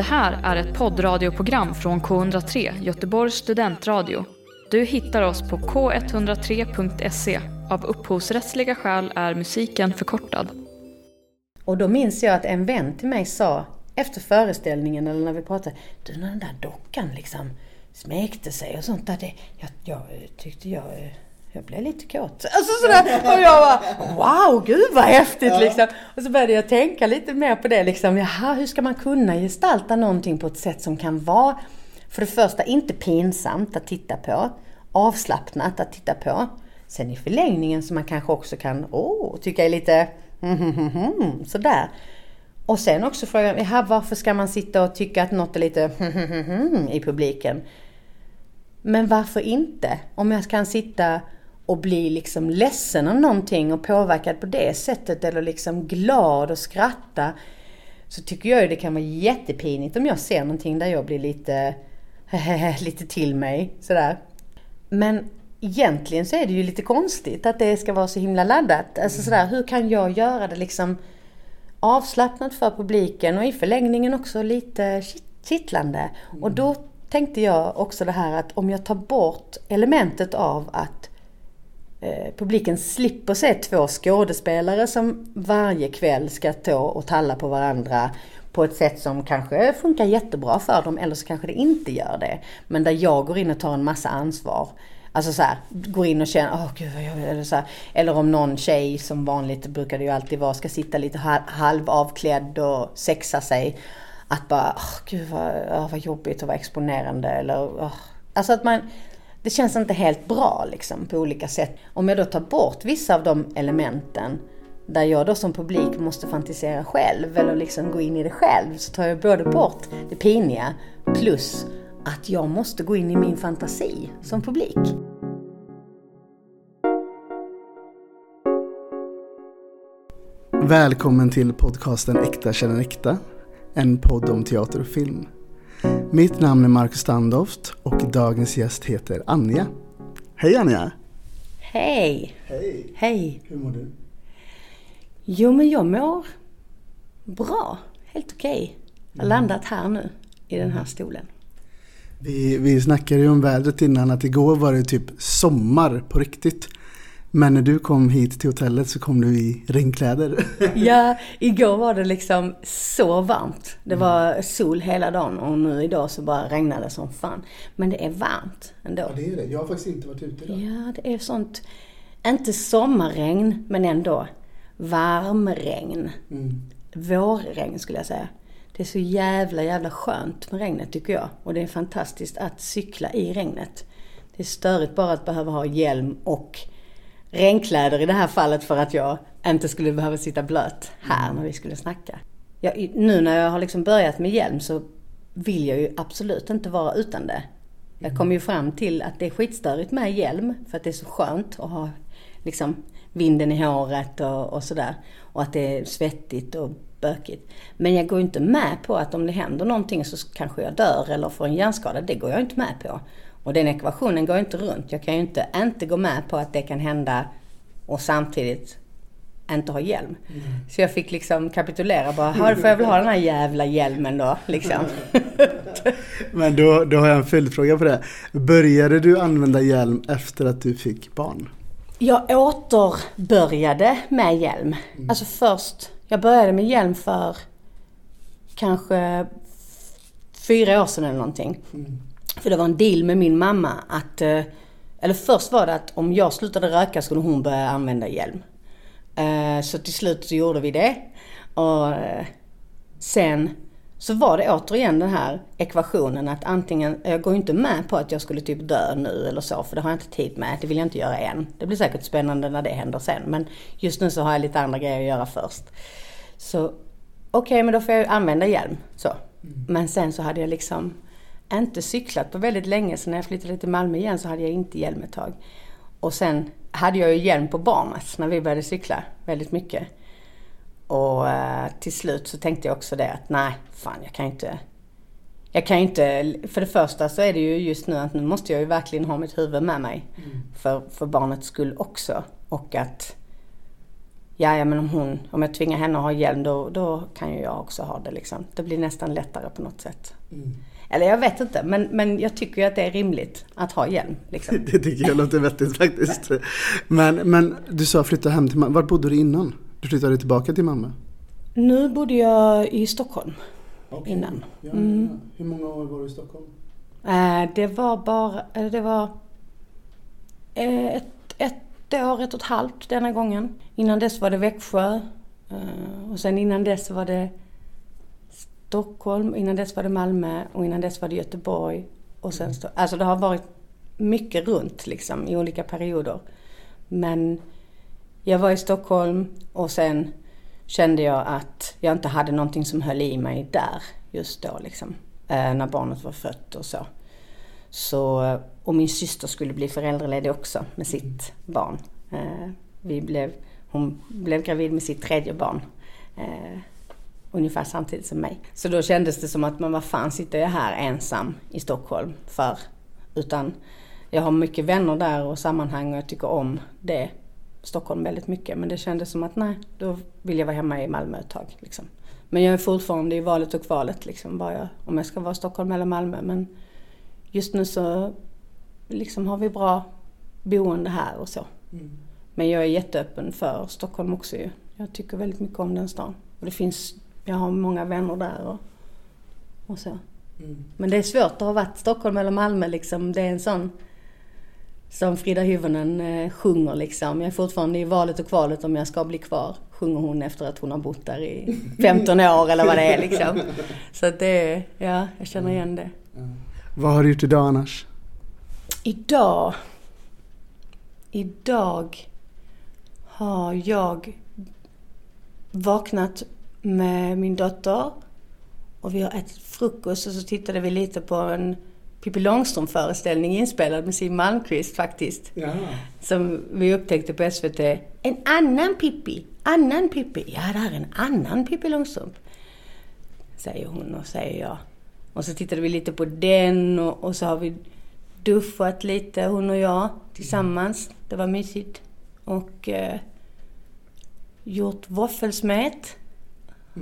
Det här är ett poddradioprogram från K103, Göteborgs studentradio. Du hittar oss på k103.se. Av upphovsrättsliga skäl är musiken förkortad. Och då minns jag att en vän till mig sa efter föreställningen eller när vi pratade, du när den där dockan liksom smekte sig och sånt där, det, jag, jag tyckte jag eh, jag blev lite kåt. Alltså sådär. Och jag bara, wow, gud vad häftigt liksom. Och så började jag tänka lite mer på det liksom. Jaha, hur ska man kunna gestalta någonting på ett sätt som kan vara, för det första, inte pinsamt att titta på. Avslappnat att titta på. Sen i förlängningen som man kanske också kan, åh, tycka är lite, sådär. Och sen också frågan, jaha, varför ska man sitta och tycka att något är lite i publiken? Men varför inte? Om jag kan sitta och bli liksom ledsen av någonting och påverkad på det sättet eller liksom glad och skratta. Så tycker jag ju det kan vara jättepinigt om jag ser någonting där jag blir lite, lite till mig sådär. Men egentligen så är det ju lite konstigt att det ska vara så himla laddat. Alltså sådär, hur kan jag göra det liksom avslappnat för publiken och i förlängningen också lite kittlande. Och då tänkte jag också det här att om jag tar bort elementet av att Eh, publiken slipper se två skådespelare som varje kväll ska stå och talla på varandra på ett sätt som kanske funkar jättebra för dem eller så kanske det inte gör det. Men där jag går in och tar en massa ansvar. Alltså så här, går in och känner, åh oh, gud vad jag eller så här, Eller om någon tjej, som vanligt brukar det ju alltid vara, ska sitta lite halvavklädd och sexa sig. Att bara, åh oh, gud vad, oh, vad jobbigt och vad exponerande eller oh. Alltså att man det känns inte helt bra liksom på olika sätt. Om jag då tar bort vissa av de elementen där jag då som publik måste fantisera själv eller liksom gå in i det själv så tar jag både bort det piniga plus att jag måste gå in i min fantasi som publik. Välkommen till podcasten Äkta känner äkta. En podd om teater och film. Mitt namn är Marcus Standoft och dagens gäst heter Anja. Hej Anja! Hej! Hej! Hej! Hur mår du? Jo men jag mår bra, helt okej. Okay. Jag har mm. landat här nu i den här stolen. Vi, vi snackade ju om vädret innan att igår var det typ sommar på riktigt. Men när du kom hit till hotellet så kom du i regnkläder. ja, igår var det liksom så varmt. Det mm. var sol hela dagen och nu idag så bara regnade det som fan. Men det är varmt ändå. Ja, det är det. Jag har faktiskt inte varit ute idag. Ja, det är sånt, inte sommarregn, men ändå varmregn. Mm. Vårregn skulle jag säga. Det är så jävla, jävla skönt med regnet tycker jag. Och det är fantastiskt att cykla i regnet. Det är störigt bara att behöva ha hjälm och regnkläder i det här fallet för att jag inte skulle behöva sitta blöt här när vi skulle snacka. Jag, nu när jag har liksom börjat med hjälm så vill jag ju absolut inte vara utan det. Jag kom ju fram till att det är skitstörigt med hjälm för att det är så skönt att ha liksom vinden i håret och, och sådär. Och att det är svettigt och bökigt. Men jag går inte med på att om det händer någonting så kanske jag dör eller får en hjärnskada. Det går jag inte med på. Och den ekvationen går inte runt. Jag kan ju inte inte gå med på att det kan hända och samtidigt inte ha hjälm. Mm. Så jag fick liksom kapitulera bara, då får jag väl ha den här jävla hjälmen då. Liksom. Men då, då har jag en följdfråga på det. Började du använda hjälm efter att du fick barn? Jag återbörjade med hjälm. Mm. Alltså först, jag började med hjälm för kanske fyra år sedan eller någonting. Mm. För det var en deal med min mamma att, eh, eller först var det att om jag slutade röka skulle hon börja använda hjälm. Eh, så till slut så gjorde vi det. Och eh, sen så var det återigen den här ekvationen att antingen, jag går inte med på att jag skulle typ dö nu eller så, för det har jag inte tid med. Det vill jag inte göra än. Det blir säkert spännande när det händer sen, men just nu så har jag lite andra grejer att göra först. Så okej, okay, men då får jag använda hjälm. Så. Mm. Men sen så hade jag liksom inte cyklat på väldigt länge, så när jag flyttade till Malmö igen så hade jag inte hjälm ett tag. Och sen hade jag ju hjälm på barnet när vi började cykla väldigt mycket. Och eh, till slut så tänkte jag också det att nej, fan jag kan inte jag kan inte, för det första så är det ju just nu att nu måste jag ju verkligen ha mitt huvud med mig. Mm. För, för barnets skull också. Och att ja, ja men om hon, om jag tvingar henne att ha hjälm då, då kan ju jag också ha det liksom. Det blir nästan lättare på något sätt. Mm. Eller jag vet inte, men, men jag tycker ju att det är rimligt att ha hjälm. Liksom. Det tycker jag låter vettigt faktiskt. Men, men du sa flytta hem till Malmö. Var bodde du innan? Du flyttade tillbaka till Malmö? Nu bodde jag i Stockholm innan. Ja, Mm. ja. Hur många år var du i Stockholm? Eh, Det var bara, eller det var eh, ett, ett år, ett och ett halvt denna gången. Innan dess var det Växjö. eh, Och sen innan dess var det Stockholm, innan dess var det Malmö och innan dess var det Göteborg. Och sen, mm. alltså det har varit mycket runt liksom i olika perioder. Men jag var i Stockholm och sen kände jag att jag inte hade någonting som höll i mig där just då liksom. Eh, när barnet var fött och så. så. Och min syster skulle bli föräldraledig också med sitt barn. Eh, vi blev, hon blev gravid med sitt tredje barn. Eh, ungefär samtidigt som mig. Så då kändes det som att, men vad fan sitter jag här ensam i Stockholm för? Utan jag har mycket vänner där och sammanhang och jag tycker om det. Stockholm väldigt mycket. Men det kändes som att nej, då vill jag vara hemma i Malmö ett tag. Liksom. Men jag är fortfarande i valet och kvalet liksom, bara jag, om jag ska vara Stockholm eller Malmö. Men just nu så liksom har vi bra boende här och så. Men jag är jätteöppen för Stockholm också ju. Jag tycker väldigt mycket om den stan. Och det finns, jag har många vänner där och, och så. Men det är svårt att ha varit Stockholm eller Malmö liksom. Det är en sån som Frida Hyvönen eh, sjunger liksom. Jag är fortfarande i valet och kvalet om jag ska bli kvar. Sjunger hon efter att hon har bott där i 15 år eller vad det är liksom. Så att det är, ja, jag känner igen det. Vad har du gjort idag annars? Idag, idag har jag vaknat med min dotter och vi har ätit frukost och så tittade vi lite på en Pippi Långstrump-föreställning inspelad med Siw Malmkvist faktiskt. Ja. Som vi upptäckte på SVT. En annan Pippi, annan Pippi. Ja, det här är en annan Pippi Långstrump. Säger hon och säger jag. Och så tittade vi lite på den och, och så har vi duschat lite, hon och jag, tillsammans. Det var mysigt. Och eh, gjort våffelsmet.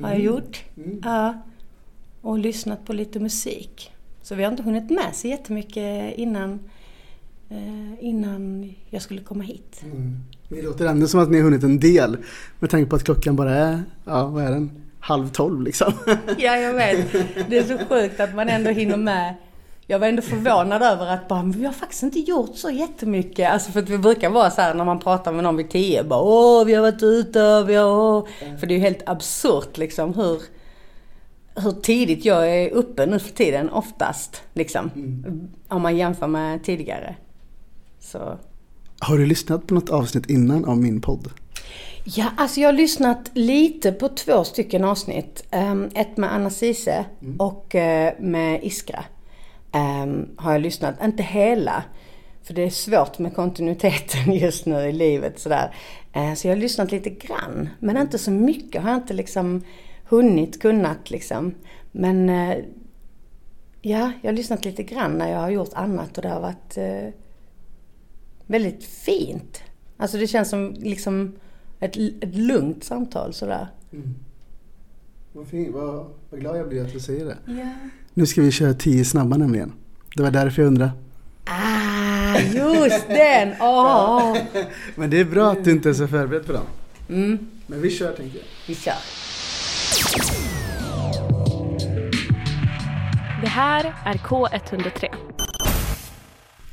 Har jag gjort. Ja. Och lyssnat på lite musik. Så vi har inte hunnit med så jättemycket innan, eh, innan jag skulle komma hit. Det låter ändå som att ni har hunnit en del. Med tanke på att klockan bara är, ja vad är den? Halv tolv liksom. Ja, jag vet. Det är så sjukt att man ändå hinner med. Jag var ändå förvånad över att bara, vi har faktiskt inte gjort så jättemycket. Alltså för att vi brukar vara så här när man pratar med någon vid tio. Bara, åh, vi har varit ute, vi har... För det är ju helt absurt liksom hur, hur tidigt jag är uppe nu för tiden, oftast. Liksom. Om man jämför med tidigare. Så Har du lyssnat på något avsnitt innan av min podd? Ja, alltså jag har lyssnat lite på två stycken avsnitt. Ehm, ett med Anna Cise och eh, med Iskra. Ehm, har jag lyssnat, inte hela. För det är svårt med kontinuiteten just nu i livet sådär. Eh, så jag har lyssnat lite grann. Men inte så mycket. Har jag inte liksom hunnit, kunnat liksom. Men eh, ja, jag har lyssnat lite grann när jag har gjort annat och det har varit eh, väldigt fint. Alltså det känns som liksom ett, ett lugnt samtal sådär. Vad, fin, vad, vad glad jag blir att du säger det. Ja. Nu ska vi köra tio snabba nämligen. Det var därför jag undrade. Ah, just den! Åh! Men det är bra att du inte är så förberedd på dem. Mm, Men vi kör tänker jag. vi kör. Det här är K103.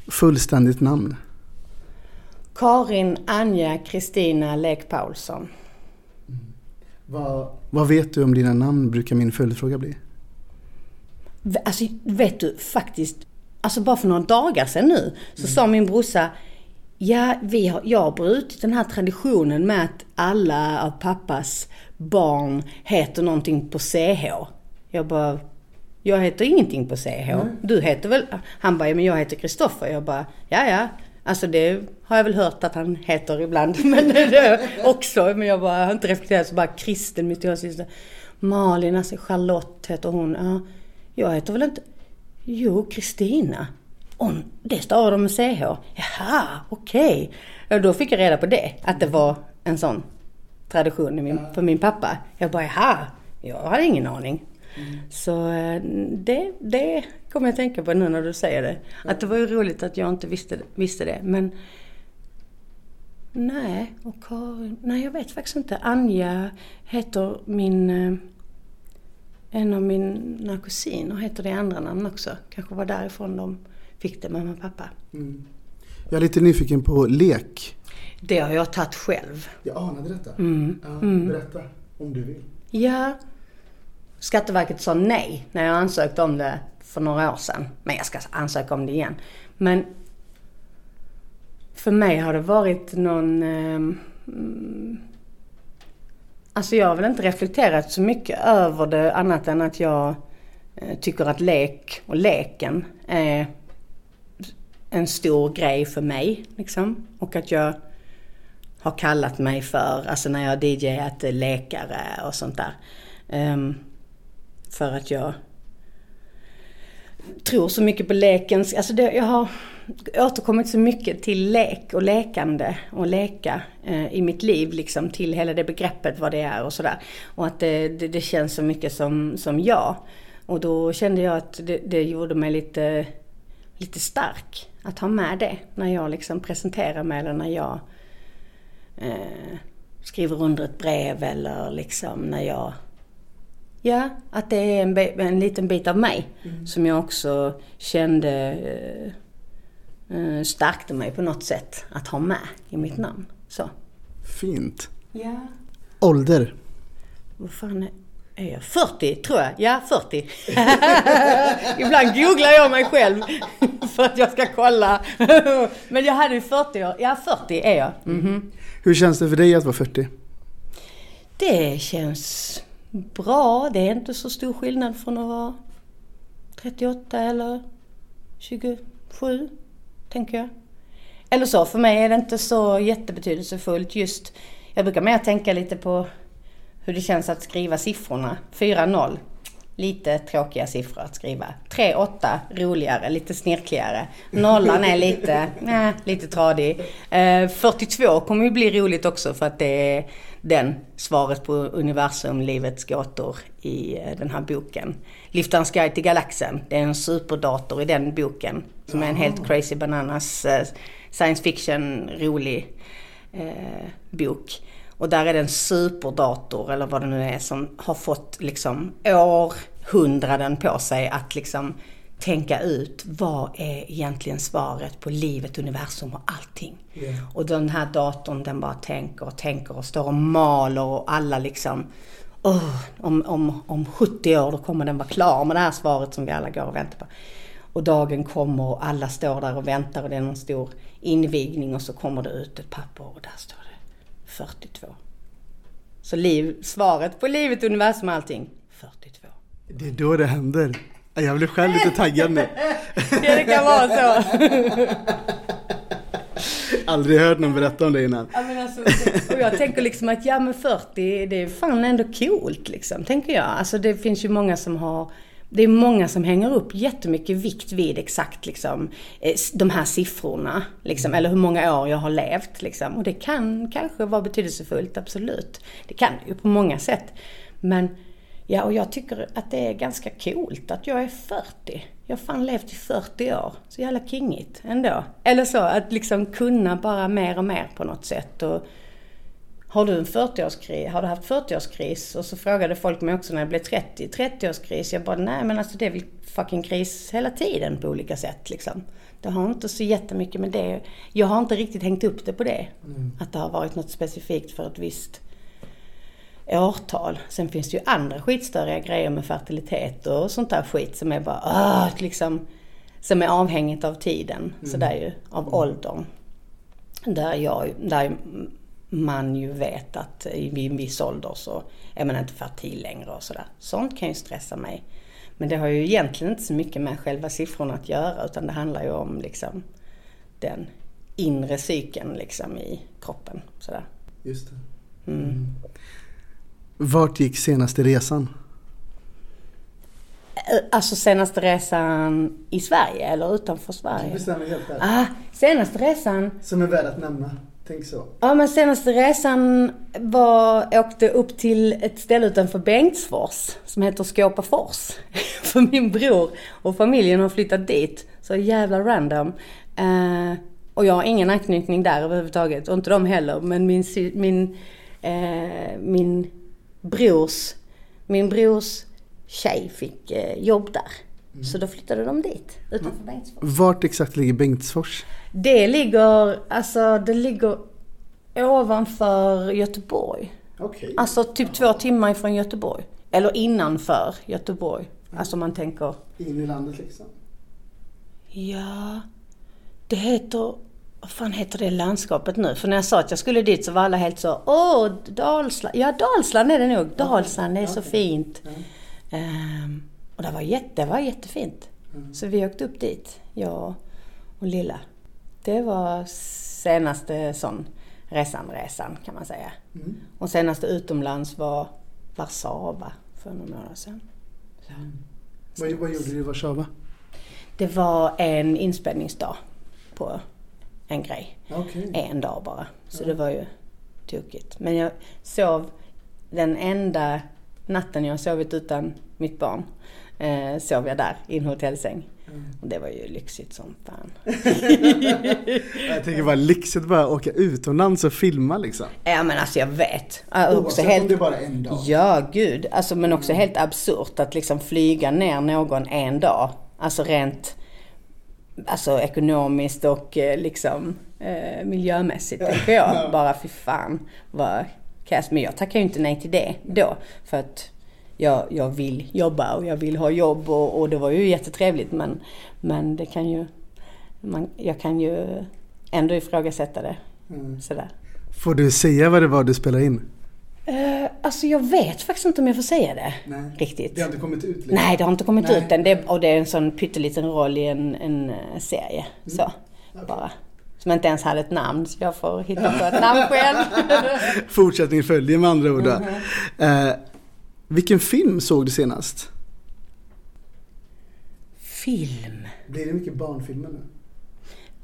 Fullständigt namn. Karin Anja Kristina Lek Paulsson. Vad, vad vet du om dina namn brukar min följdfråga bli. Alltså vet du faktiskt, alltså bara för några dagar sedan nu så sa min brorsa Ja, vi har, jag har brutit den här traditionen med att alla av pappas barn heter någonting på CH. Jag bara, jag heter ingenting på CH. Du heter väl? Han bara, ja, men jag heter Kristoffer. Jag bara, ja ja. Alltså det har jag väl hört att han heter ibland. Men det också. Men jag bara, har inte reflekterat. Så bara Kristel, min stora syster. Malin, alltså Charlotte heter hon. Ja, jag heter väl inte... Jo, Kristina. Hon, det stavar de med CH. Jaha, okej. Ja, Då fick jag reda på det. Att det var en sån tradition min, för min pappa. Jag bara, jaha, jag hade ingen aning. Mm. Så eh, det, det kommer jag att tänka på nu när du säger det. Att det var ju roligt att jag inte visste, visste det. Men nej, och Karin, nej jag vet faktiskt inte. Anja heter min, eh, en av mina kusiner heter det andra namn också. Kanske var därifrån de fick det, mamma och pappa. Mm. Jag är lite nyfiken på lek. Det har jag tagit själv. Jag anade detta. Mm. Ja, mm. Berätta om du vill. Ja. Skatteverket sa nej när jag ansökte om det för några år sedan. Men jag ska ansöka om det igen. Men för mig har det varit någon... Eh, alltså jag har väl inte reflekterat så mycket över det annat än att jag eh, tycker att lek och leken är en stor grej för mig. Liksom. Och att jag har kallat mig för, alltså när jag har DJat läkare och sånt där. Um, för att jag tror så mycket på lekens, alltså det, jag har återkommit så mycket till lek och lekande och leka eh, i mitt liv liksom till hela det begreppet vad det är och sådär. Och att det, det, det, känns så mycket som, som jag. Och då kände jag att det, det gjorde mig lite, lite stark att ha med det när jag liksom presenterar mig eller när jag eh, skriver under ett brev eller liksom när jag Ja, att det är en, en liten bit av mig mm. som jag också kände eh, eh, stärkte mig på något sätt att ha med i mitt namn. Så. Fint. Ja. Ålder? Vad fan är, är jag? 40 tror jag. Ja, 40. Ibland googlar jag mig själv för att jag ska kolla. Men jag hade ju 40 år. Ja, 40 är jag. Mm -hmm. Hur känns det för dig att vara 40? Det känns bra. Det är inte så stor skillnad från att vara 38 eller 27, tänker jag. Eller så, för mig är det inte så jättebetydelsefullt just. Jag brukar mer tänka lite på hur det känns att skriva siffrorna. 4-0. Lite tråkiga siffror att skriva. 3-8 roligare, lite snirkligare. Nollan är lite, nej, eh, lite tradig. Eh, 42 kommer ju bli roligt också för att det är den svaret på universum, livets gåtor i eh, den här boken. Liftarens guide till galaxen. Det är en superdator i den boken. Som är en helt crazy bananas eh, science fiction rolig eh, bok. Och där är det en superdator eller vad det nu är som har fått liksom århundraden på sig att liksom tänka ut vad är egentligen svaret på livet, universum och allting. Yeah. Och den här datorn den bara tänker och tänker och står och maler och alla liksom oh, om, om, om 70 år då kommer den vara klar med det här svaret som vi alla går och väntar på. Och dagen kommer och alla står där och väntar och det är någon stor invigning och så kommer det ut ett papper och där står det 42. Så liv, svaret på livet, universum och allting, 42. Det är då det händer. Jag blir själv lite taggad nu. ja, det kan vara så. Aldrig hört någon berätta om det innan. Ja, men alltså, och jag tänker liksom att ja men 40, det är fan ändå coolt liksom, tänker jag. Alltså det finns ju många som har det är många som hänger upp jättemycket vikt vid exakt liksom, eh, de här siffrorna. Liksom, eller hur många år jag har levt. Liksom. Och det kan kanske vara betydelsefullt, absolut. Det kan det ju på många sätt. Men Ja, och jag tycker att det är ganska coolt att jag är 40. Jag har fan levt i 40 år. Så jävla kingigt ändå. Eller så, att liksom kunna bara mer och mer på något sätt. Och har du en 40-årskris? Har du haft 40-årskris? Och så frågade folk mig också när jag blev 30. 30-årskris? Jag bara, nej men alltså det är väl fucking kris hela tiden på olika sätt liksom. Det har inte så jättemycket med det. Jag har inte riktigt hängt upp det på det. Mm. Att det har varit något specifikt för ett visst årtal. Sen finns det ju andra skitstöriga grejer med fertilitet och sånt där skit som är bara åh, liksom, som är avhängigt av tiden, mm. sådär ju, av mm. åldern. Där, jag, där man ju vet att vid en viss ålder så är man inte fertil längre och sådär. Sånt kan ju stressa mig. Men det har ju egentligen inte så mycket med själva siffrorna att göra utan det handlar ju om liksom den inre cykeln liksom i kroppen. Sådär. Just det. Mm. Vart gick senaste resan? Alltså senaste resan i Sverige eller utanför Sverige? Du bestämmer helt själv. Ah, senaste resan. Som är värd att nämna. Tänk så. Ja men senaste resan var, åkte upp till ett ställe utanför Bengtsfors som heter Skåpafors. För min bror och familjen har flyttat dit. Så jävla random. Eh, och jag har ingen anknytning där överhuvudtaget och inte de heller. Men min, min, eh, min brors, min brors tjej fick eh, jobb där. Så då flyttade de dit utanför Bengtsfors. Vart exakt ligger Bengtsfors? Det ligger, alltså det ligger ovanför Göteborg. Okej. Alltså typ två timmar ifrån Göteborg. Eller innanför Göteborg. Alltså man tänker, In i landet liksom. ja, det heter, vad fan heter det landskapet nu? För när jag sa att jag skulle dit så var alla helt så, åh, Dalsland. Ja, Dalsland är det nog. Dalsland, är så fint. Ehm, och det var, jätte, det var jättefint. Så vi åkte upp dit, jag och lilla. Det var senaste sån resan-resan kan man säga. Och senaste utomlands var Warszawa för några månader sedan. Vad, vad gjorde du i Warszawa? Det var en inspelningsdag på en grej. Okej. En dag bara. Så det var ju tokigt. Men jag sov den enda natten jag sovit utan mitt barn. Eh, sov jag där i en hotellsäng. Och det var ju lyxigt som fan. Jag tänker bara lyxigt att bara åka utomlands och filma liksom. Ja men alltså jag vet. Ja, också Oavsett helt... om det är bara en dag. Ja, gud. Alltså, men också helt absurt att liksom flyga ner någon en dag. Alltså rent alltså, ekonomiskt och eh, liksom eh, miljömässigt tänker jag. Bara fy fan vad kass. Men jag tackar ju inte nej till det då. För att jag, jag vill jobba och jag vill ha jobb och, och det var ju jättetrevligt. Men, men det kan ju, man, jag kan ju ändå ifrågasätta det. Mm. Sådär. Får du säga vad det var du spelade in? Uh, alltså jag vet faktiskt inte om jag får säga det Nej. riktigt. Det har inte kommit ut liksom. Nej, det har inte kommit Nej. ut än. Det, och det är en sån pytteliten roll i en, en eh, serie. Så, bara. Som inte ens hade ett namn, så jag får hitta på ett namn själv. Fortsättning följer med andra ord. då. Eh, vilken film såg du senast? Film. Blir det mycket barnfilmer nu?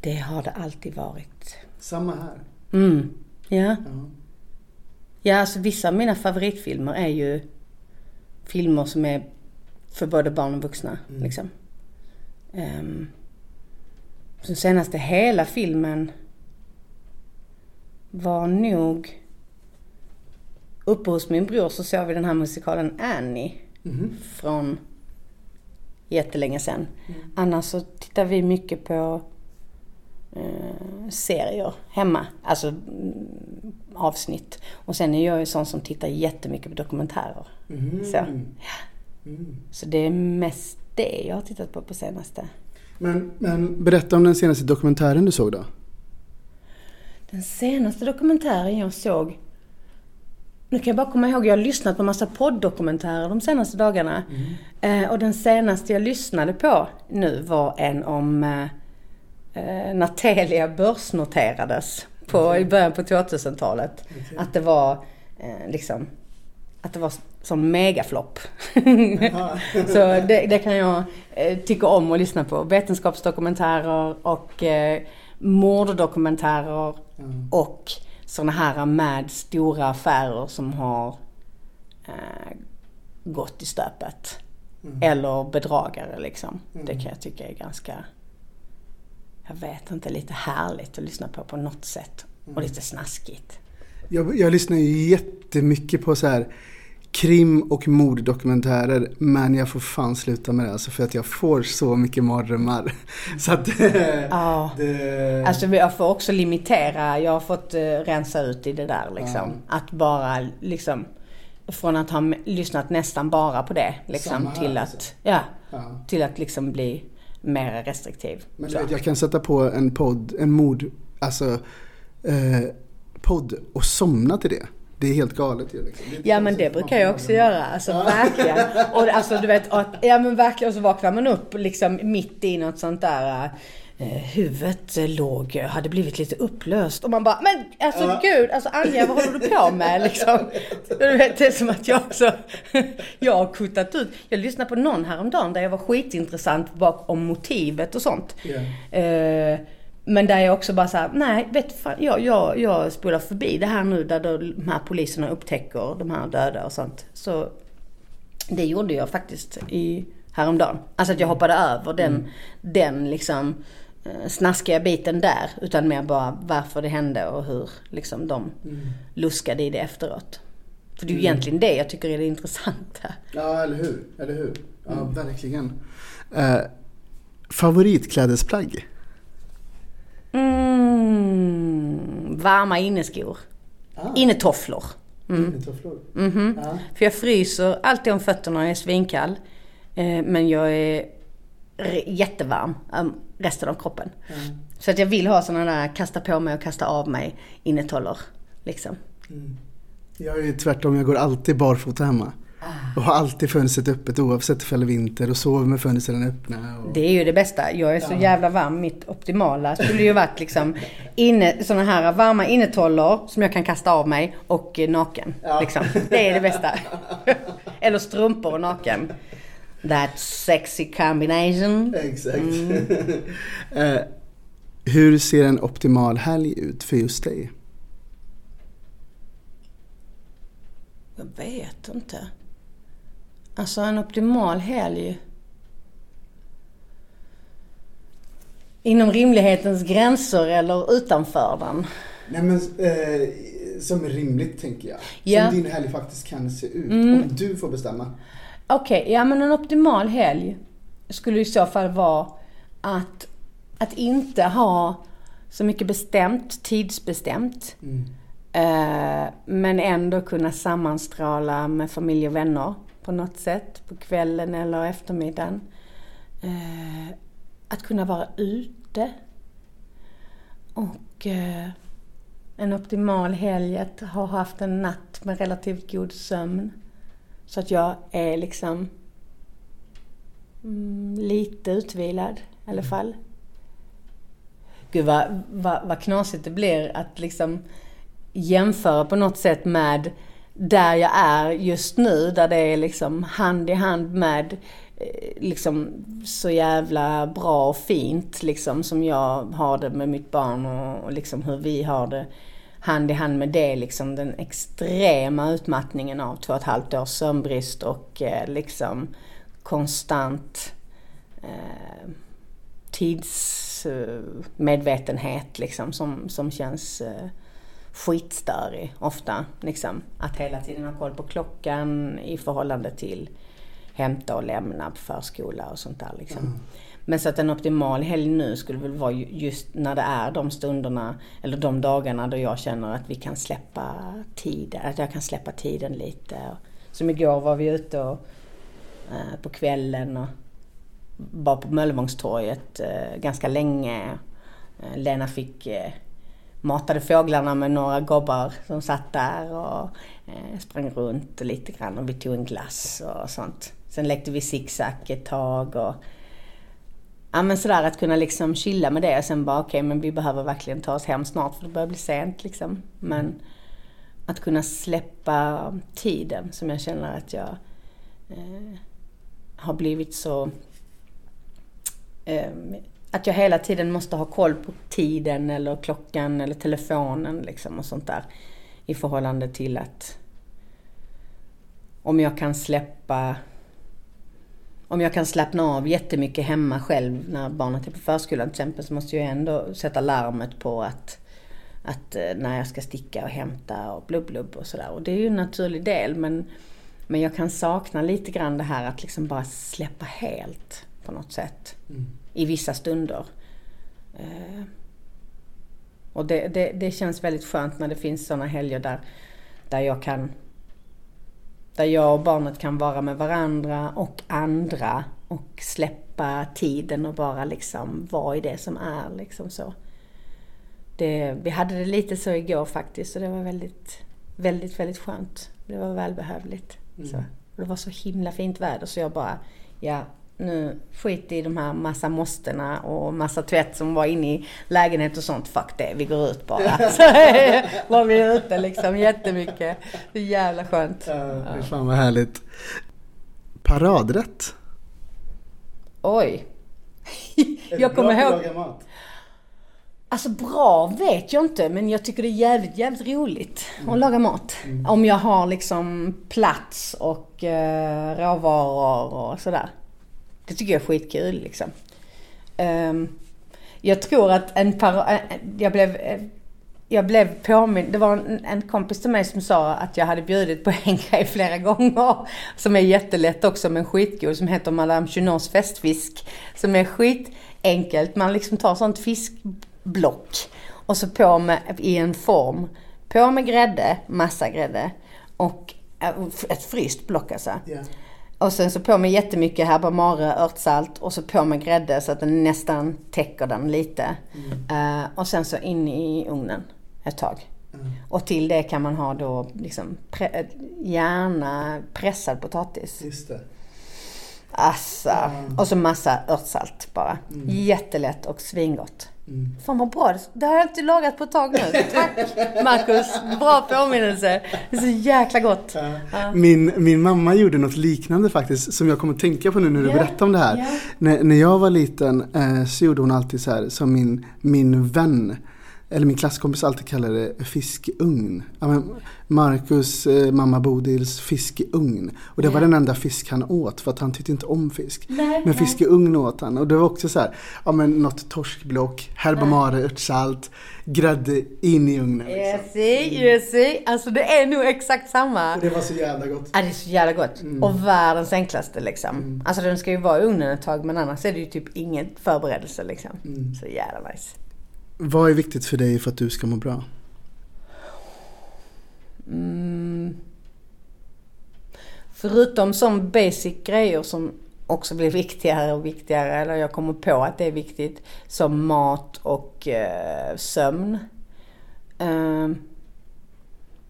Det har det alltid varit. Samma här. Mm. Ja. Ja. Ja, alltså vissa av mina favoritfilmer är ju filmer som är för både barn och vuxna. Liksom. Um, den senaste hela filmen var nog uppe hos min bror så såg vi den här musikalen Annie Mhm. från jättelänge sedan. Annars så tittar vi mycket på eh, serier hemma, alltså mm, avsnitt. Och sen är jag ju sån som tittar jättemycket på dokumentärer. Mhm. Så. Mm. Så det är mest det jag har tittat på på senaste. Men, men berätta om den senaste dokumentären du såg då. Den senaste dokumentären jag såg nu kan jag bara komma ihåg, jag har lyssnat på massa podddokumentärer de senaste dagarna. Eh, och den senaste jag lyssnade på nu var en om eh, när Telia börsnoterades på, i början på 2000-talet. Att det var eh, liksom, att det var sån megaflopp. Så det, det kan jag eh, tycka om att lyssna på. Vetenskapsdokumentärer och eh, morddokumentärer och sådana här med stora affärer som har eh, gått i stöpet. Eller bedragare liksom. Det kan jag tycka är ganska, jag vet inte, lite härligt att lyssna på på något sätt. Och lite snaskigt. Jag, jag lyssnar ju jättemycket på så här krim och morddokumentärer men jag får fan sluta med det alltså för att jag får så mycket mardrömmar. Så att Ja. det, Alltså jag får också limitera, jag har fått eh, rensa ut i det där liksom. Att bara liksom, från att ha lyssnat nästan bara på det liksom Samma här, till alltså. att, ja, ja. till att liksom bli mer restriktiv. Men vet, jag kan sätta på en podd, en mord, alltså eh, podd och somna till det. Det är helt galet ju. Liksom. Det är inte Ja men det brukar jag också göra, alltså verkligen. Och alltså du vet, att, ja men verkligen, och så vaknar man upp liksom mitt i något sånt där eh, huvudet eh, låg, hade blivit lite upplöst och man bara, men alltså gud, alltså Anja vad håller du på med liksom? Du vet, det är som att jag också, jag har kuttat ut. Jag lyssnade på någon häromdagen där jag var skitintressant bakom motivet och sånt. Ja. Eh, Men där jag också bara såhär, nej vet fan, jag, jag, jag spolar förbi det här nu där de här poliserna upptäcker de här döda och sånt. Så det gjorde jag faktiskt i, häromdagen. Alltså att jag hoppade över den, mm. den liksom eh, snaskiga biten där. Utan mer bara varför det hände och hur liksom de mm. luskade i det efteråt. För det är ju mm. egentligen det jag tycker är det intressanta. Ja, eller hur. Eller hur. Ja, mm. verkligen. Eh, favoritklädesplagg? Mm, varma inneskor. Ah. Innetofflor. Mm. Innetofflor? Mm -hmm. ah. För jag fryser alltid om fötterna är svinkall. Eh, men jag är jättevarm um, resten av kroppen. Mm. Så att jag vill ha sådana där kasta på mig och kasta av mig innetollor. Liksom. Mm. Jag är ju tvärtom, jag går alltid barfota hemma. Och har alltid fönstret öppet oavsett om det är vinter och sover med fönstren öppna. Och... Det är ju det bästa. Jag är så ja. jävla varm. Mitt optimala skulle ju varit liksom inne, såna här varma innetollor som jag kan kasta av mig och naken. Ja. Liksom. Det är det bästa. Eller strumpor och naken. That sexy combination. Exakt. Mm. uh, hur ser en optimal helg ut för just dig? Jag vet inte. Alltså en optimal helg. Inom rimlighetens gränser eller utanför den? Nej men eh, som är rimligt tänker jag. Ja. Som din helg faktiskt kan se ut. Mm. Om du får bestämma. Okej, okay, ja men en optimal helg skulle i så fall vara att, att inte ha så mycket bestämt, tidsbestämt. Mm. Eh, men ändå kunna sammanstråla med familj och vänner på något sätt på kvällen eller eftermiddagen. Eh, att kunna vara ute. Och eh, en optimal helg att ha haft en natt med relativt god sömn. Så att jag är liksom mm, lite utvilad i alla fall. Gud vad, vad, vad knasigt det blir att liksom jämföra på något sätt med där jag är just nu, där det är liksom hand i hand med eh, liksom så jävla bra och fint liksom som jag har det med mitt barn och liksom hur vi har det hand i hand med det liksom den extrema utmattningen av två och ett halvt års sömnbrist och eh, liksom konstant eh, tidsmedvetenhet liksom som, som känns eh, skitstörig ofta. Liksom. Att hela tiden ha koll på klockan i förhållande till hämta och lämna på förskola och sånt där. Liksom. Mm. Men så att en optimal helg nu skulle väl vara just när det är de stunderna eller de dagarna då jag känner att vi kan släppa tiden, att jag kan släppa tiden lite. Som igår var vi ute och, eh, på kvällen och var på Möllevångstorget eh, ganska länge. Eh, Lena fick eh, matade fåglarna med några gobbar som satt där och eh, sprang runt lite grann och vi tog en glass och sånt. Sen lekte vi zigzag ett tag och ja men sådär att kunna liksom chilla med det och sen bara okej okay, men vi behöver verkligen ta oss hem snart för det börjar bli sent liksom. Men att kunna släppa tiden som jag känner att jag eh, har blivit så eh, att jag hela tiden måste ha koll på tiden eller klockan eller telefonen liksom och sånt där. I förhållande till att om jag kan släppa om jag kan slappna av jättemycket hemma själv när barnet är på förskolan till exempel så måste jag ändå sätta larmet på att, att eh, när jag ska sticka och hämta och blubb blubb och sådär. Och det är ju en naturlig del men, men jag kan sakna lite grann det här att liksom bara släppa helt på något sätt. Mm i vissa stunder. Eh, och det, det, det, känns väldigt skönt när det finns sådana helger där, där jag kan där jag och barnet kan vara med varandra och andra och släppa tiden och bara liksom vara i det som är. Liksom så. Det, vi hade det lite så igår faktiskt och det var väldigt, väldigt, väldigt skönt. Det var välbehövligt. Mm. Så. det var så himla fint väder så jag bara, ja nu skit i de här massa måstena och massa tvätt som var inne i lägenhet och sånt. Fuck det, vi går ut bara. Så var vi ute liksom jättemycket. Det är jävla skönt. Ja, fan vad härligt. Paradrätt? Oj. Jag kommer ihåg. Alltså bra vet jag inte men jag tycker det är jävligt, jävligt roligt att laga mat. Om jag har liksom plats och eh, råvaror och sådär. Det tycker jag är skitkul liksom. Ehm, jag tror att en par... Eh, jag blev, eh, jag blev påmind. Det var en, en kompis till mig som sa att jag hade bjudit på en grej flera gånger. Som är jättelätt också men skitgod. Som heter Madame Chinons festfisk. Som är skitenkelt. Man liksom tar sånt fiskblock. Och så på med i en form. På med grädde, massa grädde. Och eh, ett fryst block alltså. Och sen så på med jättemycket herbamare, örtsalt och så på med grädde så att den nästan täcker den lite. Eh, och sen så in i ugnen ett tag. Och till det kan man ha då liksom pre- gärna pressad potatis. Just det. Alltså. Och så massa örtsalt bara. Jättelätt och svingott. Fan vad bra. Det har jag inte lagat på ett tag nu. Tack Marcus. Bra påminnelse. Det är så jäkla gott. Min, min mamma gjorde något liknande faktiskt som jag kommer att tänka på nu när du Ja, berättar om det här. ja. När, när jag var liten eh, så gjorde hon alltid så här som min, min vän eller min klasskompis alltid kallade det fiskugn. Ja, men Marcus eh, mamma Bodils fiskeugn. Och det var den enda fisk han åt för att han tyckte inte om fisk. Nej, men fiskeugn åt han. Och det var också så här, ja men något torskblock, herbamare, örtsalt, grädde in i ugnen. Liksom. Yes, see, yes, see. Alltså det är nog exakt samma. Och det var så jävla gott. Ja, det är så jävla gott. Och världens enklaste liksom. Alltså den ska ju vara i ugnen ett tag men annars är det ju typ ingen förberedelse liksom. Så jävla nice. Vad är viktigt för dig för att du ska må bra? Mm. Förutom som basic grejer som också blir viktigare och viktigare, eller jag kommer på att det är viktigt, som mat och eh, sömn. Ehm,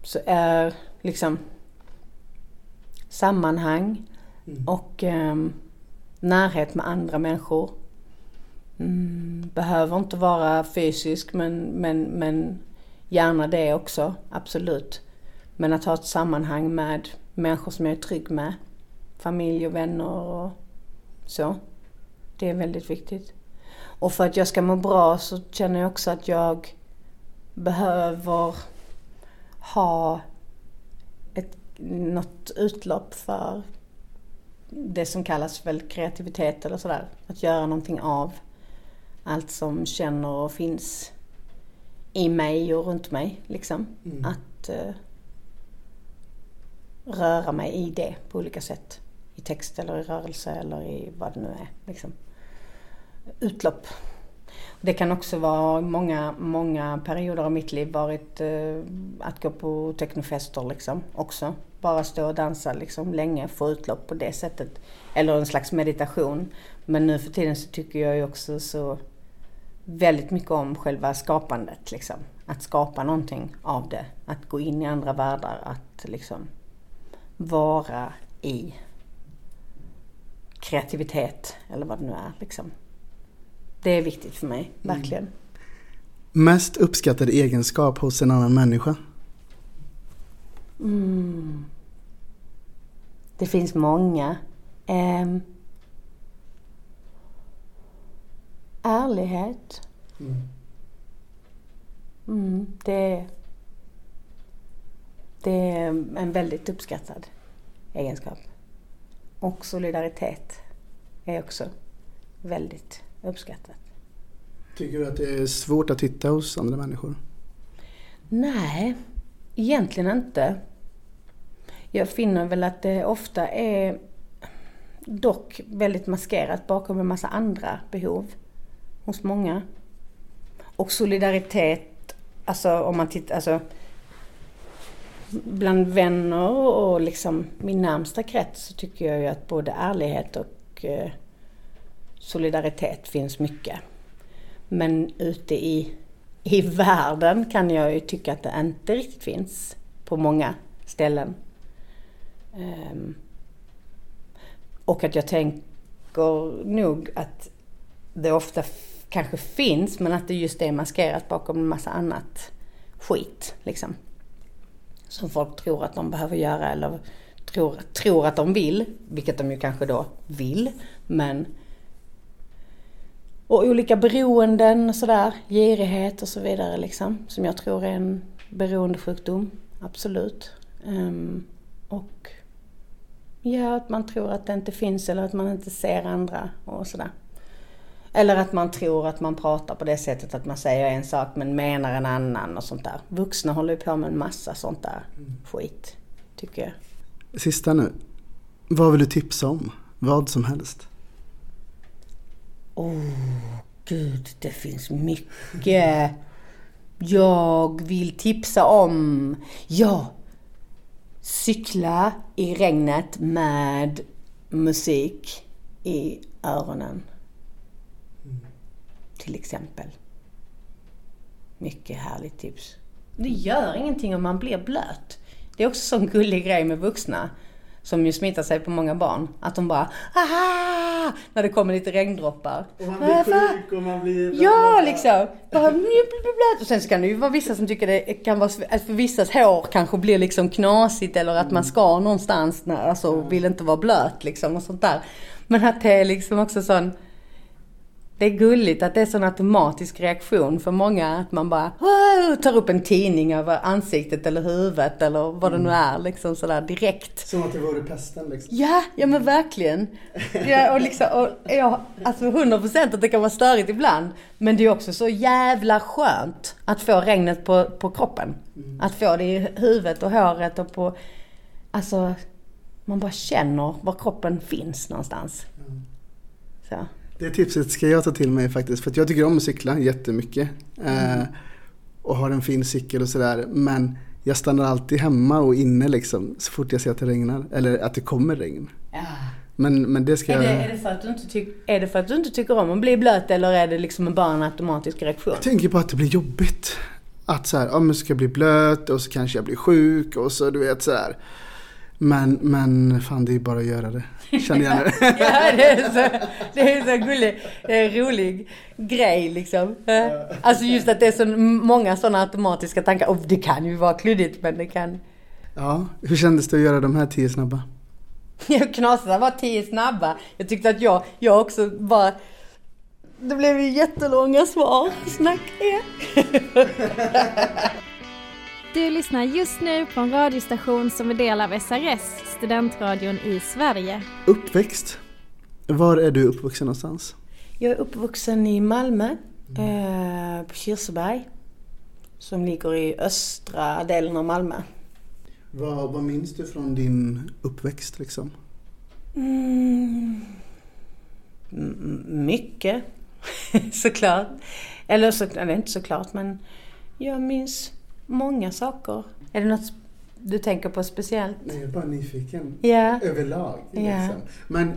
så är liksom sammanhang och ehm, närhet med andra människor. Mm, behöver inte vara fysisk men, men, men gärna det också, absolut. Men att ha ett sammanhang med människor som jag är trygg med. Familj och vänner och så. Det är väldigt viktigt. Och för att jag ska må bra så känner jag också att jag behöver ha ett, något utlopp för det som kallas väl kreativitet eller sådär. Att göra någonting av allt som känner och finns i mig och runt mig. Liksom. Att eh, röra mig i det på olika sätt. I text eller i rörelse eller i vad det nu är. Liksom. Utlopp. Det kan också vara många, många perioder av mitt liv varit eh, att gå på technofester liksom också. Bara stå och dansa liksom länge, få utlopp på det sättet. Eller en slags meditation. Men nu för tiden så tycker jag ju också så väldigt mycket om själva skapandet liksom. Att skapa någonting av det. Att gå in i andra världar, att liksom vara i kreativitet eller vad det nu är liksom. Det är viktigt för mig, verkligen. Mest uppskattad egenskap hos en annan människa? Mm. Det finns många. Ehm. Ärlighet. Mm, det, det är en väldigt uppskattad egenskap. Och solidaritet är också väldigt uppskattat. Tycker du att det är svårt att hitta hos andra människor? Nej, egentligen inte. Jag finner väl att det ofta är dock väldigt maskerat bakom en massa andra behov hos många. Och solidaritet, alltså om man tittar, alltså bland vänner och liksom min närmsta krets så tycker jag ju att både ärlighet och eh, solidaritet finns mycket. Men ute i, i världen kan jag ju tycka att det inte riktigt finns på många ställen. Um, och att jag tänker nog att det ofta kanske finns men att det just är maskerat bakom en massa annat skit. Liksom. Som folk tror att de behöver göra eller tror, tror att de vill, vilket de ju kanske då vill. Men och olika beroenden och sådär. Girighet och så vidare liksom. Som jag tror är en beroendesjukdom. Absolut. Um, och ja, att man tror att det inte finns eller att man inte ser andra och sådär. Eller att man tror att man pratar på det sättet att man säger en sak men menar en annan och sånt där. Vuxna håller ju på med en massa sånt där skit, tycker jag. Sista nu. Vad vill du tipsa om? Vad som helst. Åh, oh, gud, det finns mycket. Jag vill tipsa om, ja, cykla i regnet med musik i öronen. Till exempel. Mycket härligt tips. Det gör ingenting om man blir blöt. Det är också en sån gullig grej med vuxna som ju smittar sig på många barn. Att de bara Aha! När det kommer lite regndroppar. Och man blir sjuk och man blir... Ja, liksom. Bara, och sen så kan det ju vara vissa som tycker det kan vara att för vissas hår kanske blir liksom knasigt eller att man ska någonstans, när, alltså vill inte vara blöt liksom och sånt där. Men att det är liksom också sån det är gulligt att det är sån automatisk reaktion för många att man bara tar upp en tidning över ansiktet eller huvudet eller vad det nu mm. är liksom sådär direkt. Som att det vore pesten liksom. Ja, ja men verkligen. Ja, och liksom, och, ja, alltså 100% att det kan vara störigt ibland. Men det är också så jävla skönt att få regnet på, på kroppen. Mm. Att få det i huvudet och håret och på, alltså man bara känner var kroppen finns någonstans. Mm. Så. Det tipset ska jag ta till mig faktiskt. För jag tycker om att cykla jättemycket. Mm. Eh, och har en fin cykel och sådär. Men jag stannar alltid hemma och inne liksom. Så fort jag ser att det regnar. Eller att det kommer regn. Ja. Men, men det ska är det, jag... Är det, för att du inte tyck, är det för att du inte tycker om att bli blöt eller är det liksom bara en automatisk reaktion? Jag tänker på att det blir jobbigt. Att så här, ja men ska jag bli blöt och så kanske jag blir sjuk och så du vet så här. Men, men fan det är bara att göra det. Känner jag nu. ja, det är så, det är så gullig, en rolig grej liksom. Alltså just att det är så många sådana automatiska tankar. Och det kan ju vara kluddigt men det kan... Ja, hur kändes det att göra de här tio snabba? Knasarna var tio snabba. Jag tyckte att jag, jag också bara... Det blev ju jättelånga svar. Snack Du lyssnar just nu på en radiostation som är del av SRS, studentradion i Sverige. Uppväxt. Var är du uppvuxen någonstans? Jag är uppvuxen i Malmö, eh, på Kirseberg. Som ligger i östra delen av Malmö. Vad, vad minns du från din uppväxt liksom? Mm, mycket, såklart. Eller, så, eller inte såklart, men jag minns många saker. Är det något du tänker på speciellt? Nej, jag är bara nyfiken. Yeah. Överlag. Yeah. Liksom. Men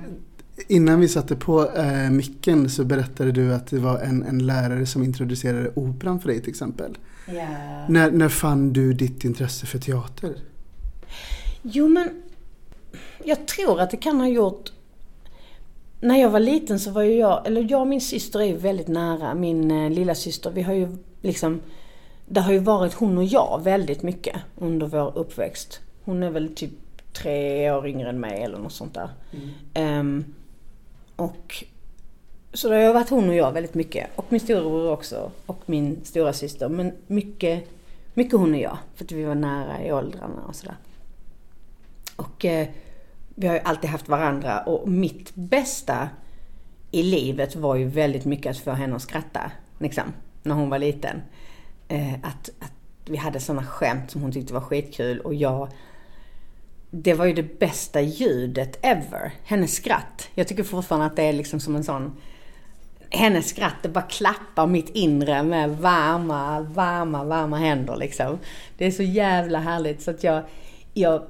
innan vi satte på äh, micken så berättade du att det var en, en lärare som introducerade operan för dig till exempel. Yeah. När, när fann du ditt intresse för teater? Jo men, jag tror att det kan ha gjort när jag var liten så var ju jag, eller jag och min syster är ju väldigt nära, min eh, lilla syster. Vi har ju liksom det har ju varit hon och jag väldigt mycket under vår uppväxt. Hon är väl typ tre år yngre än mig eller något sånt där. Mm. Um, och så det har varit hon och jag väldigt mycket. Och min storebror också. Och min stora syster. Men mycket, mycket hon och jag. För att vi var nära i åldrarna och sådär. Och eh, vi har ju alltid haft varandra. Och mitt bästa i livet var ju väldigt mycket att få henne att skratta. Liksom, när hon var liten att, att vi hade sådana skämt som hon tyckte var skitkul och jag det var ju det bästa ljudet ever. Hennes skratt. Jag tycker fortfarande att det är liksom som en sån hennes skratt, det bara klappar mitt inre med varma, varma, varma händer liksom. Det är så jävla härligt så att jag, jag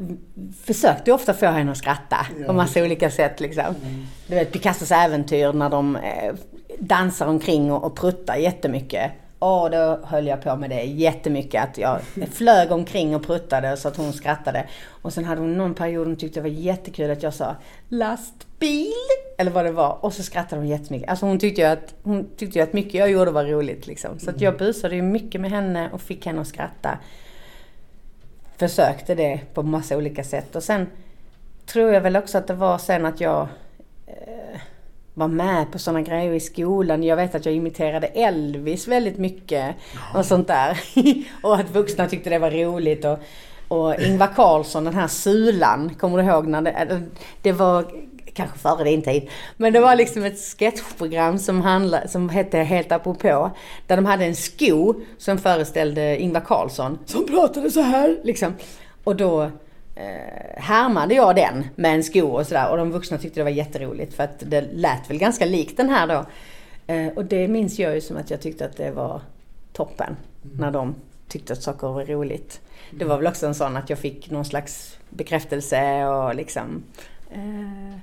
försökte ofta få henne att skratta ja. på massa olika sätt liksom. Mm. Du vet Picassos äventyr när de eh, dansar omkring och, och pruttar jättemycket. Och då höll jag på med det jättemycket. Att jag flög omkring och pruttade så att hon skrattade. Och sen hade hon någon period hon tyckte det var jättekul att jag sa lastbil. Eller vad det var. Och så skrattade hon jättemycket. Alltså hon tyckte ju att, hon tyckte att mycket jag gjorde var roligt liksom. Så att jag busade ju mycket med henne och fick henne att skratta. Försökte det på massa olika sätt. Och sen tror jag väl också att det var sen att jag eh, var med på sådana grejer i skolan. Jag vet att jag imiterade Elvis väldigt mycket och sånt där. och att vuxna tyckte det var roligt. Och, och Ingvar Carlsson, den här Sulan, kommer du ihåg när det, det var kanske före din tid. Men det var liksom ett sketchprogram som, handlade, som hette Helt apropå. Där de hade en sko som föreställde Ingvar Carlsson. Som pratade så här liksom. Och då eh, härmade jag den med en sko och sådär. Och de vuxna tyckte det var jätteroligt för att det lät väl ganska likt den här då. Eh, och det minns jag ju som att jag tyckte att det var toppen. Mm. När de tyckte att saker var roligt. Det var väl också en sån att jag fick någon slags bekräftelse och liksom eh,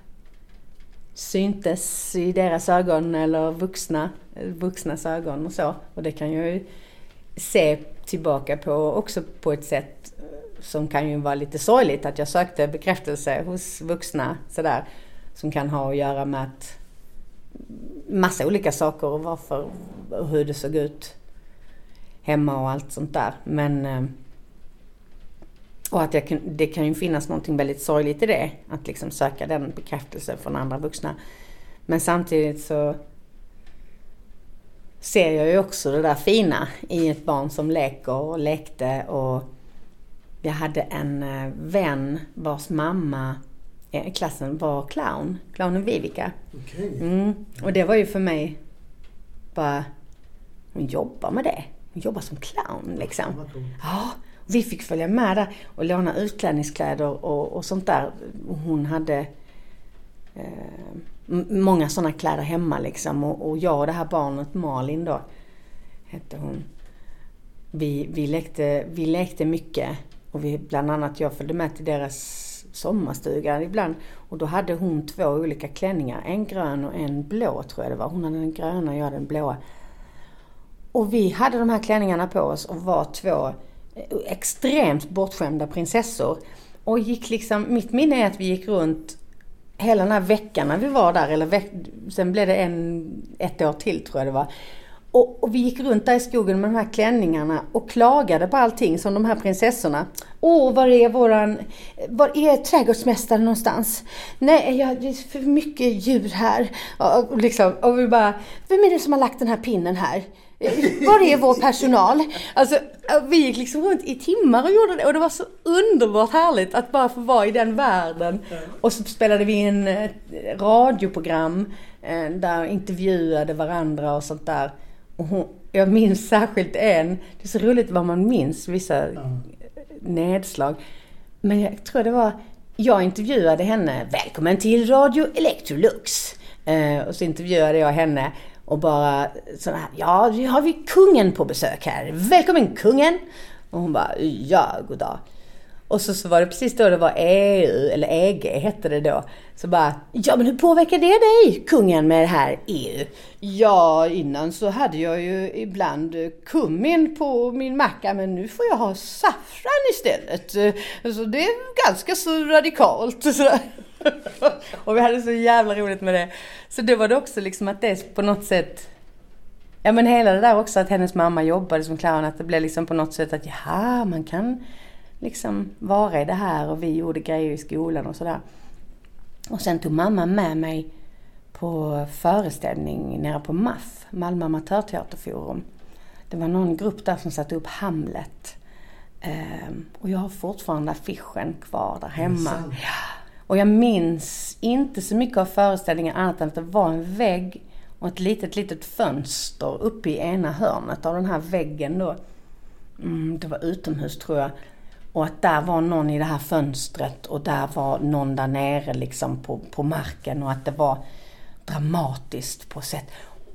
syntes i deras ögon eller vuxna, vuxnas ögon och så. Och det kan jag ju se tillbaka på också på ett sätt som kan ju vara lite sorgligt att jag sökte bekräftelse hos vuxna sådär. Som kan ha att göra med att massa olika saker och varför och hur det såg ut hemma och allt sånt där. Men eh, och att jag, det kan ju finnas någonting väldigt sorgligt i det. Att liksom söka den bekräftelsen från andra vuxna. Men samtidigt så ser jag ju också det där fina i ett barn som leker och lekte och jag hade en eh, vän vars mamma i klassen var clown. Clownen Vivica. Okay. Mm. Och det var ju för mig bara, hon jobbar med det. Hon jobbar som clown liksom. Ja, vi fick följa med där och låna utklädningskläder och, och sånt där. Hon hade eh, många sådana kläder hemma liksom. Och, och, jag och det här barnet, Malin då, hette hon. Vi, vi, lekte, vi lekte mycket. Och vi, bland annat jag följde med till deras sommarstuga ibland. Och då hade hon två olika klänningar. En grön och en blå tror jag det var. Hon hade den gröna och jag hade den blåa. Och vi hade de här klänningarna på oss och var två eh, extremt bortskämda prinsessor. Och gick liksom, mitt minne är att vi gick runt hela den här veckan när vi var där, eller veck, sen blev det en, ett år till tror jag det var. Och, och, vi gick runt där i skogen med de här klänningarna och klagade på allting som de här prinsessorna. Åh, var är våran, var är trädgårdsmästaren någonstans? Nej, ja, det är för mycket djur här. Och, och, liksom, och vi bara, vem är det som har lagt den här pinnen här? Var är vår personal? Alltså, vi gick liksom runt i timmar och gjorde det och det var så underbart härligt att bara få vara i den världen. Och så spelade vi in radioprogram eh, där intervjuade varandra och sånt där. Och hon, jag minns särskilt en, det är så roligt vad man minns vissa nedslag. Men jag tror det var, jag intervjuade henne, välkommen till Radio Electrolux. Eh, och så intervjuade jag henne och bara sådär, ja nu har vi kungen på besök här. Välkommen kungen! Och hon bara, ja goddag. Och så, så var det precis då det var EU, eller EG hette det då. Så bara, ja men hur påverkar det dig kungen med det här EU? Ja innan så hade jag ju ibland kummin på min macka men nu får jag ha saffran istället. Så det är ganska så radikalt. och vi hade så jävla roligt med det. Så då var det också liksom att det på något sätt Ja men hela det där också att hennes mamma jobbade som clown, att det blev liksom på något sätt att ja, man kan liksom vara i det här och vi gjorde grejer i skolan och sådär. Och sen tog mamma med mig på föreställning nere på MAF, Malmö Amatörteaterforum. Det var någon grupp där som satte upp Hamlet. Um, och jag har fortfarande affischen kvar där hemma. Ja. Och jag minns inte så mycket av föreställningen annat än att det var en vägg och ett litet, litet fönster uppe i ena hörnet av den här väggen då. Mm, det var utomhus tror jag. Och att där var någon i det här fönstret och där var någon där nere liksom på, på marken och att det var dramatiskt på sätt.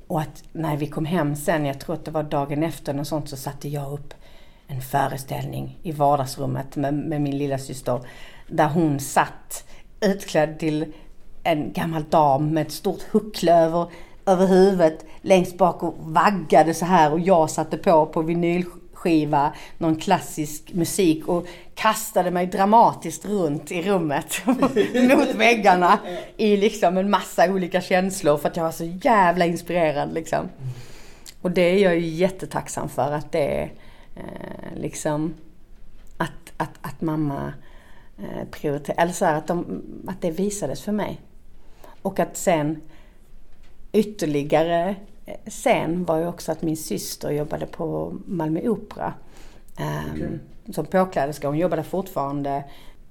Och att när vi kom hem sen, jag tror att det var dagen efter och sånt, så satte jag upp en föreställning i vardagsrummet med, med min lilla syster där hon satt utklädd till en gammal dam med ett stort hucklöver över huvudet längst bak och vaggade så här och jag satte på på skiva, någon klassisk musik och kastade mig dramatiskt runt i rummet mot väggarna i liksom en massa olika känslor för att jag var så jävla inspirerad liksom. Och det är jag ju jättetacksam för att det är eh, liksom att, att, att mamma eh, prioriterade, eller så här, att, de, att det visades för mig. Och att sen ytterligare eh, scen var ju också att min syster jobbade på Malmö Opera. Um, okay. Som påkläderska. Hon jobbade fortfarande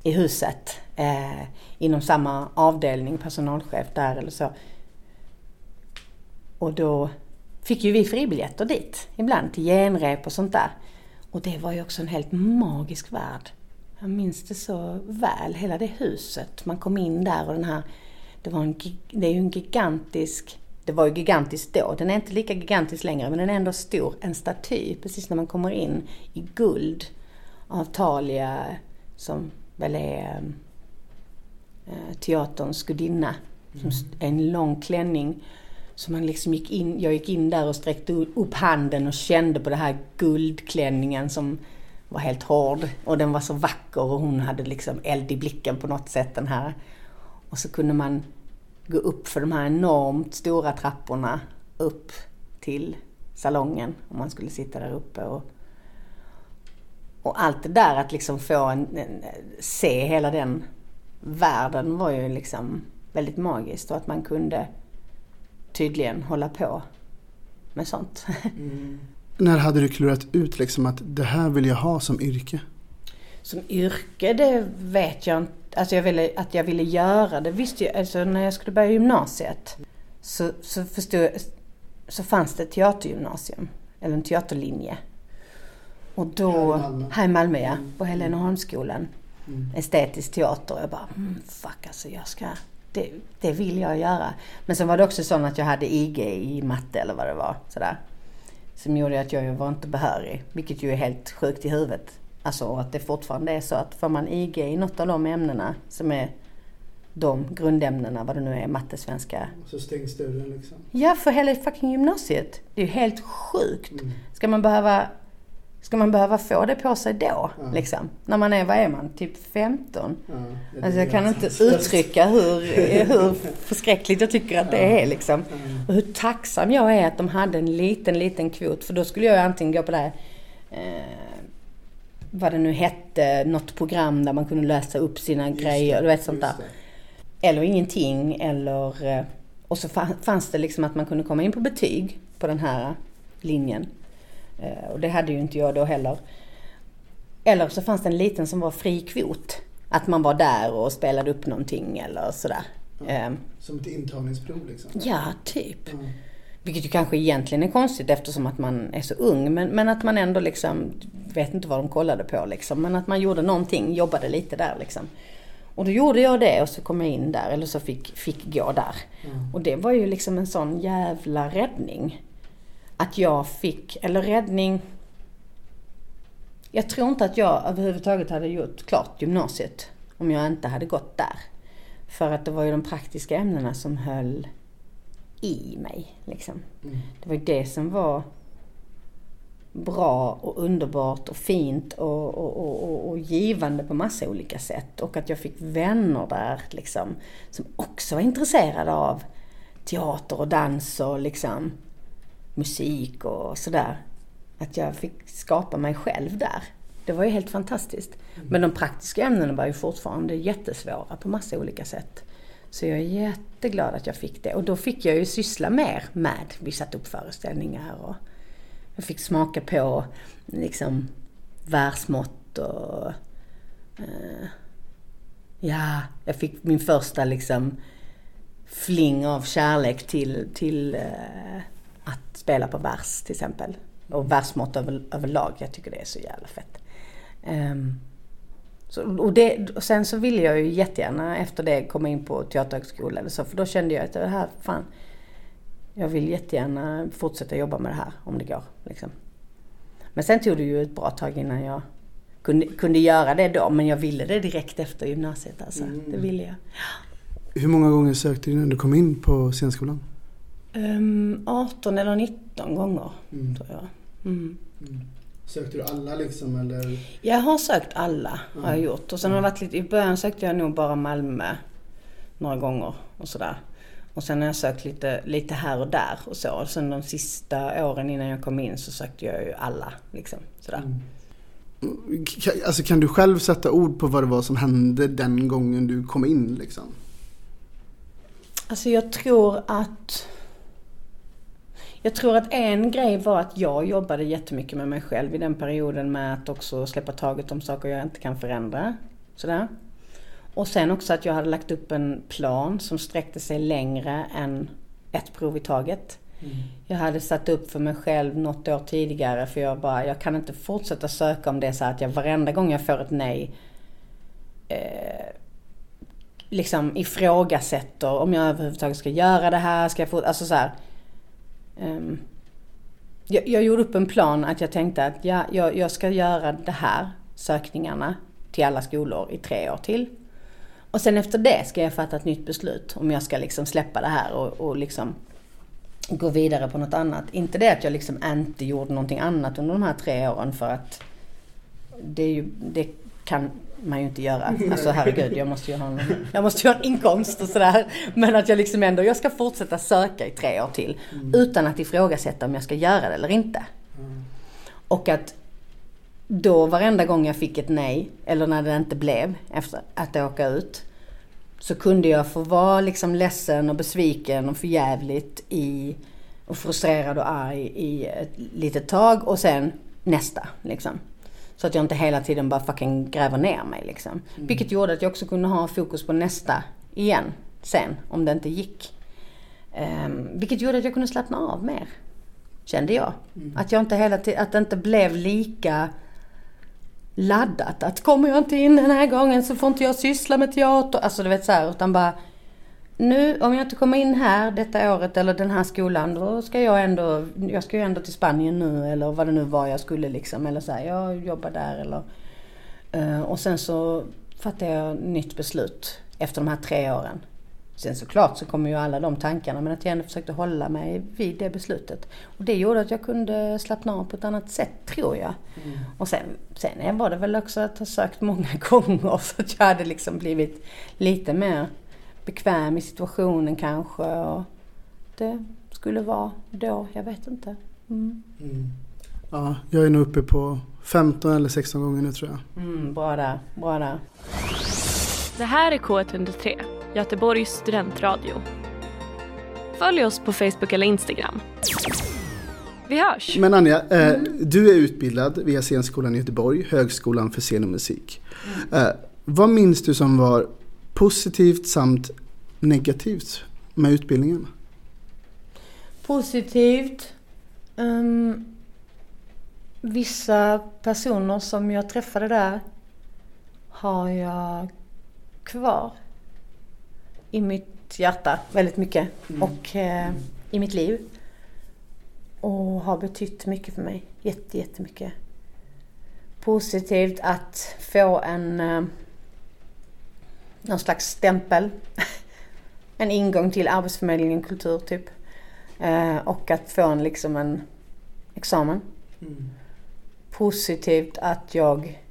i huset eh, inom samma avdelning, personalchef där eller så. Och då fick ju vi fribiljetter dit ibland till genrep och sånt där. Och det var ju också en helt magisk värld. Jag minns det så väl, hela det huset. Man kom in där och den här, det, var en, det är ju en gigantisk, det var ju gigantiskt då, den är inte lika gigantisk längre men den är ändå stor. En staty precis när man kommer in i guld av Talia som väl är äh, teaterns gudinna. Mm. En lång klänning. Så man liksom gick in, jag gick in där och sträckte upp handen och kände på den här guldklänningen som var helt hård. Och den var så vacker och hon hade liksom eld i blicken på något sätt den här. Och så kunde man gå upp för de här enormt stora trapporna upp till salongen om man skulle sitta där uppe. Och, och allt det där att liksom få en, en, se hela den världen var ju liksom väldigt magiskt och att man kunde tydligen hålla på med sånt. Mm. När hade du klurat ut liksom att det här vill jag ha som yrke? Som yrke, det vet jag inte. Alltså jag ville, att jag ville göra det visste jag. Alltså när jag skulle börja gymnasiet så, så förstod jag, så fanns det ett teatergymnasium. Eller en teaterlinje. Och då, här i Malmö, här i Malmö ja, på Heleneholmsskolan. Mm. Estetisk teater. Jag bara, mm, fuck alltså jag ska det, det vill jag göra. Men sen var det också så att jag hade IG i matte eller vad det var. Sådär. Som gjorde att jag var inte behörig. Vilket ju är helt sjukt i huvudet. Alltså att det fortfarande är så att får man IG i något av de ämnena som är de grundämnena, vad det nu är, matte, svenska. Så stängs dörren liksom? Ja, för hela fucking gymnasiet. Det är ju helt sjukt. Mm. Ska man behöva Ska man behöva få det på sig då? Ja. Liksom? När man är, vad är man, typ 15? Ja, alltså jag kan inte uttrycka hur, hur förskräckligt jag tycker att det är liksom. Och hur tacksam jag är att de hade en liten, liten kvot. För då skulle jag antingen gå på det här, eh, vad det nu hette, något program där man kunde lösa upp sina just grejer, det, du vet sånt där. Eller ingenting, eller... Eh, och så fanns det liksom att man kunde komma in på betyg på den här linjen. Eh, och det hade ju inte jag då heller. Eller så fanns det en liten som var fri kvot. Att man var där och spelade upp någonting eller sådär. Ja, ehm. som ett intagningsprov liksom? Ja, typ. Mm. Vilket ju kanske egentligen är konstigt eftersom att man är så ung. Men, men att man ändå liksom, vet inte vad de kollade på liksom. Men att man gjorde någonting, jobbade lite där liksom. Och då gjorde jag det och så kom jag in där, eller så fick, fick gå där. Mm. Och det var ju liksom en sån jävla räddning att jag fick, eller räddning. Jag tror inte att jag överhuvudtaget hade gjort klart gymnasiet om jag inte hade gått där. För att det var ju de praktiska ämnena som höll i mig. Liksom. Mm. Det var det som var bra och underbart och fint och, och, och, och, givande på massa olika sätt. Och att jag fick vänner där liksom, som också var intresserade av teater och dans och liksom musik och sådär. Att jag fick skapa mig själv där. Det var ju helt fantastiskt. Mm. Men de praktiska ämnena var ju fortfarande jättesvåra på massa olika sätt. Så jag är jätteglad att jag fick det. Och då fick jag ju syssla mer med, vi satte upp föreställningar och jag fick smaka på liksom versmått och eh, ja, jag fick min första liksom fling av kärlek till, till eh, att spela på vers till exempel. Och versmått över, överlag. Jag tycker det är så jävla fett. Um, så, och, det, och sen så ville jag ju jättegärna efter det komma in på teaterhögskola eller så. För då kände jag att det här, fan. Jag vill jättegärna fortsätta jobba med det här om det går. Liksom. Men sen tog det ju ett bra tag innan jag kunde, kunde göra det då. Men jag ville det direkt efter gymnasiet alltså. Mm. Det ville jag. Hur många gånger sökte du innan du kom in på scenskolan? Um, ehm, 18 eller 19 gånger, mm. tror jag. Mm. Mm. Sökte du alla liksom eller? Jag har sökt alla, har jag gjort. Och sen har det varit lite, i början sökte jag nog bara Malmö några gånger och sådär. Och sen har jag sökt lite, lite här och där och så. Och sen de sista åren innan jag kom in så sökte jag ju alla liksom sådär. Mm. Alltså kan du själv sätta ord på vad det var som hände den gången du kom in liksom? Alltså jag tror att Jag tror att en grej var att jag jobbade jättemycket med mig själv i den perioden med att också släppa taget om saker jag inte kan förändra. Sådär. Och sen också att jag hade lagt upp en plan som sträckte sig längre än ett prov i taget. Mm. Jag hade satt upp för mig själv något år tidigare för jag bara, jag kan inte fortsätta söka om det så att jag varenda gång jag får ett nej eh, liksom ifrågasätter om jag överhuvudtaget ska göra det här, ska jag få, alltså så här, um, jag, jag, gjorde upp en plan att jag tänkte att ja, jag, jag ska göra det här, sökningarna till alla skolor i tre år till. Och sen efter det ska jag fatta ett nytt beslut om jag ska liksom släppa det här och, och liksom gå vidare på något annat. Inte det att jag liksom inte gjorde någonting annat under de här tre åren för att det, är ju, det kan man ju inte göra. Alltså herregud, jag måste ju ha en, jag måste ju ha en inkomst och sådär. Men att jag liksom ändå, jag ska fortsätta söka i tre år till. Mm. Utan att ifrågasätta om jag ska göra det eller inte. Mm. Och att då varenda gång jag fick ett nej, eller när det inte blev efter att åka ut, så kunde jag få vara liksom ledsen och besviken och förjävligt i, och frustrerad och arg i ett litet tag och sen nästa liksom. Så att jag inte hela tiden bara fucking gräver ner mig liksom. Mm. Vilket gjorde att jag också kunde ha fokus på nästa igen sen, om det inte gick. Um, vilket gjorde att jag kunde slappna av mer. Kände jag. Mm. Att jag inte hela tiden, att det inte blev lika laddat. Att kommer jag inte in den här gången så får inte jag syssla med teater. Alltså du vet så här, utan bara nu om jag inte kommer in här detta året eller den här skolan då ska jag ändå, jag ska ju ändå till Spanien nu eller vad det nu var jag skulle liksom. Eller så här, jag jobbar där eller. Uh, och sen så fattade jag nytt beslut efter de här tre åren. Sen såklart så kommer ju alla de tankarna men att jag ändå försökte hålla mig vid det beslutet. Och det gjorde att jag kunde slappna av på ett annat sätt tror jag. Mm. Och sen, sen var det väl också att ha sökt många gånger så att jag hade liksom blivit lite mer bekväm i situationen kanske. Och det skulle vara då, jag vet inte. Mm. Mm. Ja, jag är nog uppe på 15 eller 16 gånger nu tror jag. Mm, bra där, bra där. Det här är K103, Göteborgs studentradio. Följ oss på Facebook eller Instagram. Vi hörs! Men Anja, eh, mm. du är utbildad via Scenskolan i Göteborg, Högskolan för scen och musik. Mm. Eh, vad minns du som var positivt samt negativt med utbildningen? Positivt. Um, vissa personer som jag träffade där har jag kvar i mitt hjärta väldigt mycket mm. och eh, i mitt liv. Och har betytt mycket för mig. Jätte, jättemycket. Positivt att få en eh, någon slags stämpel. en ingång till Arbetsförmedlingen Kultur typ. Eh, och att få en, liksom en examen. Mm. Positivt att jag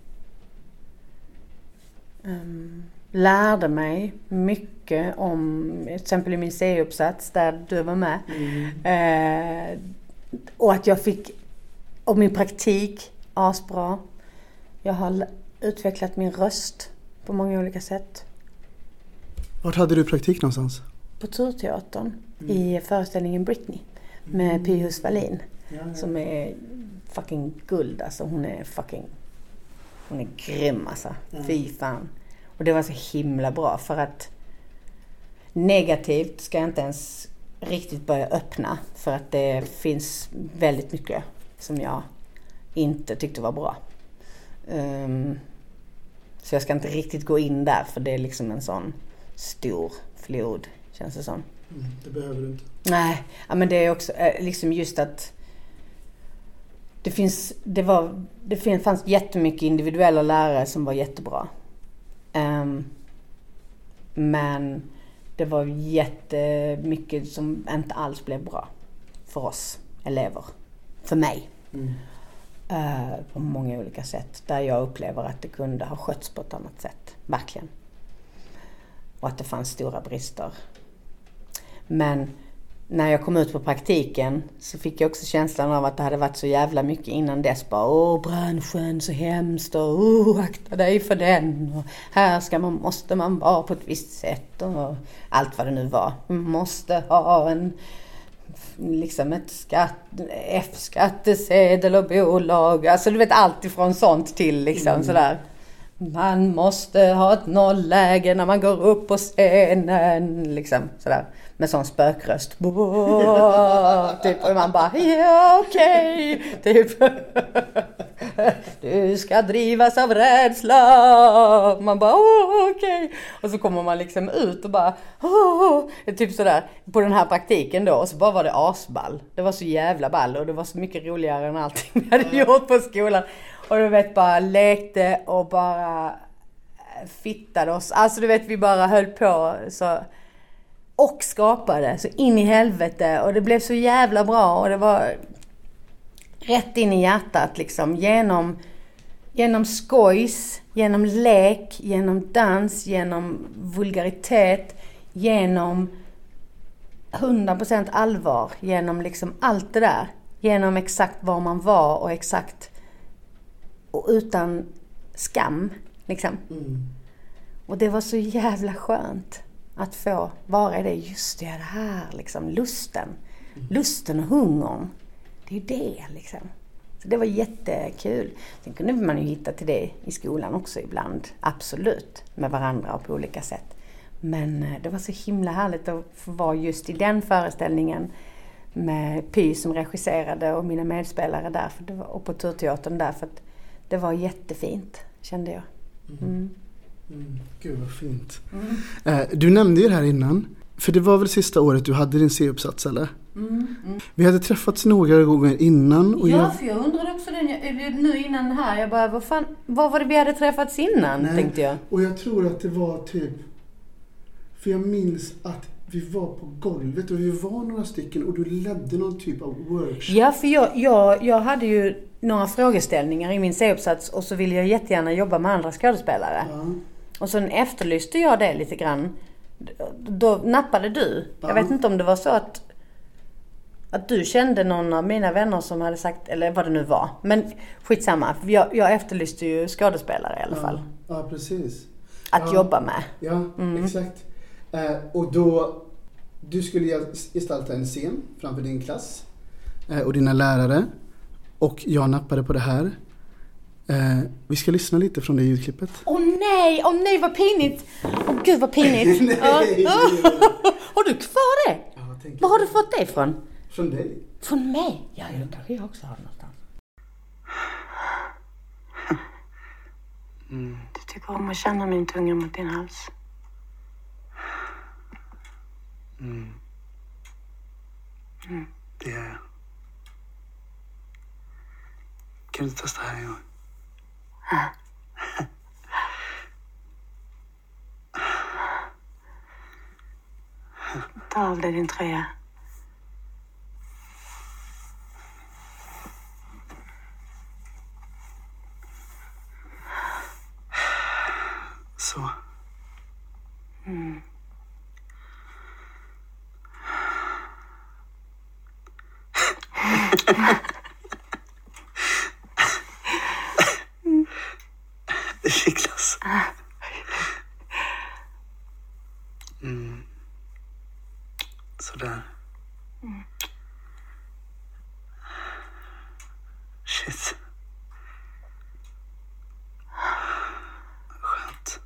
um, lärde mig mycket om, till exempel i min C-uppsats där du var med. Mm. Eh, och att jag fick, och min praktik, asbra. Jag har utvecklat min röst på många olika sätt. Vart hade du praktik någonstans? På Turteatern mm. i föreställningen Britney med mm. Pius Wallin. Ja, ja. Som är fucking guld alltså. Hon är fucking... Hon är grym alltså. Ja. Fy fan. Och det var så himla bra för att negativt ska jag inte ens riktigt börja öppna. För att det finns väldigt mycket som jag inte tyckte var bra. Um, så jag ska inte riktigt gå in där för det är liksom en sån stor flod, känns det som. Mm, det behöver du inte. Nej, ja, men det är också eh, liksom just att det finns, det var, det fanns jättemycket individuella lärare som var jättebra. Um, men det var jättemycket som inte alls blev bra för oss elever. För mig. Mm. Uh, på många olika sätt. Där jag upplever att det kunde ha skötts på ett annat sätt. Verkligen och att det fanns stora brister. Men när jag kom ut på praktiken så fick jag också känslan av att det hade varit så jävla mycket innan dess. Bara, åh branschen så hemskt och oh, akta dig för den. Och här ska man, måste man vara på ett visst sätt och allt vad det nu var. Man måste ha en liksom ett skatt, F-skattesedel och bolag. Alltså du vet allt ifrån sånt till liksom mm. sådär. Man måste ha ett nollläge när man går upp på scenen. Liksom sådär. Med sån spökröst. typ, och man bara ja okej. Okay. Typ. Du ska drivas av rädsla. Man bara okej. Okay. Och så kommer man liksom ut och bara oh, typ sådär. På den här praktiken då. Och så bara var det asball. Det var så jävla ball och det var så mycket roligare än allting vi hade gjort på skolan. Och du vet bara lekte och bara eh, fittade oss. Alltså du vet vi bara höll på så. Och skapade så in i helvete och det blev så jävla bra och det var rätt in i hjärtat liksom genom, genom skojs, genom lek, genom dans, genom vulgaritet, genom 100% allvar, genom liksom allt det där. Genom exakt var man var och exakt och utan skam. Liksom. Mm. Och det var så jävla skönt att få vara i det. Just det, det här liksom. Lusten. Mm. Lusten och hungern. Det är ju det liksom. Så det var jättekul. Sen kunde man ju hitta till det i skolan också ibland. Absolut. Med varandra och på olika sätt. Men eh, det var så himla härligt att få vara just i den föreställningen med Py som regisserade och mina medspelare där och på Turteatern där. För att det var jättefint, kände jag. Mm. Mm. mm. Gud vad fint. Mm. Eh, du nämnde ju det här innan. För det var väl sista året du hade din C-uppsats eller? Mm, mm. Vi hade träffats några gånger innan. Och ja, jag... för jag undrade också det nu innan här. Jag bara, vad fan, vad var det vi hade träffats innan? Nej. Tänkte jag. Och jag tror att det var typ... För jag minns att vi var på golvet och vi var några stycken och du ledde någon typ av workshop. Ja, för jag, jag, jag hade ju några frågeställningar i min C-uppsats och så ville jag jättegärna jobba med andra skådespelare. Ja. Och sen efterlyste jag det lite grann. Då nappade du. Ja. Jag vet inte om det var så att att du kände någon av mina vänner som hade sagt, eller vad det nu var. Men skitsamma, jag, jag efterlyste ju skådespelare i alla ja. fall. Ja, precis. Att jobba med. Ja, mm. exakt. Eh, och då, du skulle gestalta en scen framför din klass eh, och dina lärare. Och jag nappade på det här. Eh, vi ska lyssna lite från det ljudklippet. Åh oh, nej, åh oh, nej vad pinigt! Åh oh, gud vad pinigt! nej, har du kvar det? Ja, Var har du fått det ifrån? Från dig. Från mig? Ja, då kanske jag också har det någonstans. Mm. Du tycker om att känna min tunga mot din hals? Mm. Mm. Det gör jag. Kan du inte testa här en gång? Ta av dig din tröja. Så. Mm. Det kittlas. Mm. Sådär. Shit. Skönt.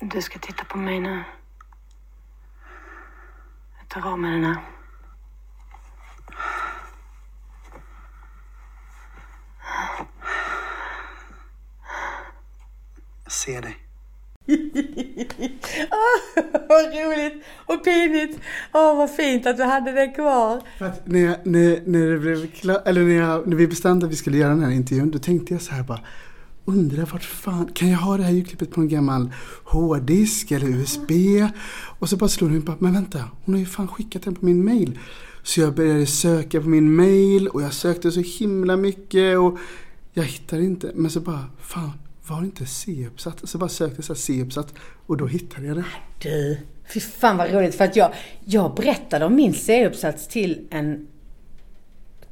Du ska titta på mig nu. Jag tar av mig den här. Jag ser dig. oh, vad roligt och pinigt. Åh, oh, vad fint att du hade den kvar. För att när, jag, när, när, det blev klar, eller när, jag, när vi bestämde att vi skulle göra den här intervjun, då tänkte jag så här bara undrar vart fan, kan jag ha det här ljudklippet på en gammal hårddisk eller USB? Och så bara slår hon mig, men vänta, hon har ju fan skickat den på min mail. Så jag började söka på min mail och jag sökte så himla mycket och jag hittade inte. Men så bara, fan, var det inte C-uppsatt? Så bara sökte jag C-uppsatt och då hittade jag det. Du, fy fan vad roligt för att jag, jag berättade om min C-uppsats till en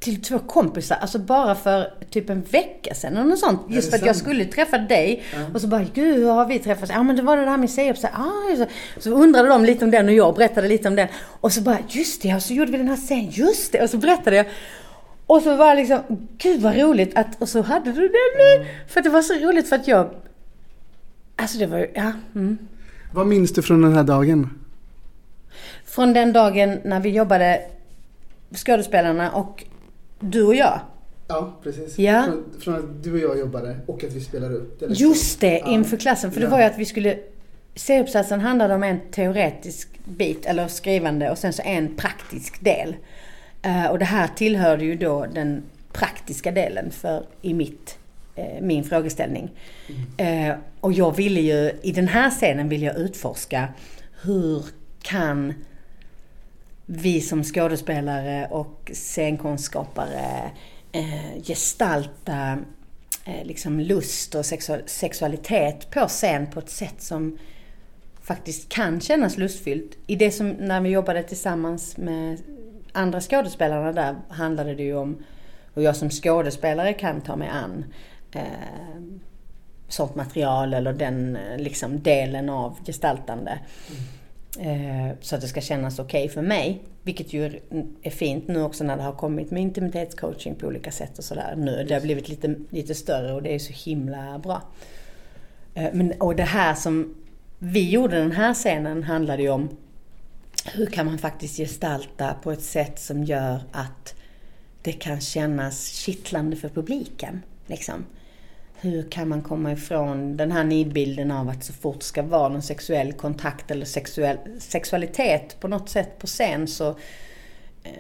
till två kompisar, alltså bara för typ en vecka sedan eller något sånt. Just för att jag skulle träffa dig. Ja. Och så bara, gud hur har vi träffats? Ja men det var det där museet. Så, ah, så, så undrade de lite om den och jag berättade lite om den. Och så bara, just det, och så gjorde vi den här scenen, just det. Och så berättade jag. Och så var det liksom, gud vad roligt att, och så hade du den nu. För att det var så roligt för att jag, alltså det var ja. Mm. Vad minns du från den här dagen? Från den dagen när vi jobbade, skådespelarna och du och jag. Ja, precis. Ja. Från, från att du och jag jobbade och att vi spelade upp det. Just det, Ja. inför klassen. För det Ja. var ju att vi skulle... C-uppsatsen handlade om en teoretisk bit, eller skrivande, och sen så en praktisk del. Eh, och det här tillhörde ju då den praktiska delen för, i mitt, eh, min frågeställning. Eh, och jag ville ju, i den här scenen vill jag utforska hur kan vi som skådespelare och scenkonstskapare eh, gestalta eh, liksom lust och sexu- sexualitet på scen på ett sätt som faktiskt kan kännas lustfyllt. I det som, när vi jobbade tillsammans med andra skådespelarna där handlade det ju om hur jag som skådespelare kan ta mig an eh, sånt material eller den liksom delen av gestaltande. Mm så att det ska kännas okej för mig. Vilket ju är- är fint nu också när det har kommit med intimitetscoaching på olika sätt och sådär. Nu det har blivit lite, lite större och det är så himla bra. Eh, men, och det här som vi gjorde den här scenen handlade ju om hur kan man faktiskt gestalta på ett sätt som gör att det kan kännas kittlande för publiken. Liksom. Hur kan man komma ifrån den här nidbilden av att så fort ska vara någon sexuell kontakt eller sexuell, sexualitet på något sätt på scen så eh,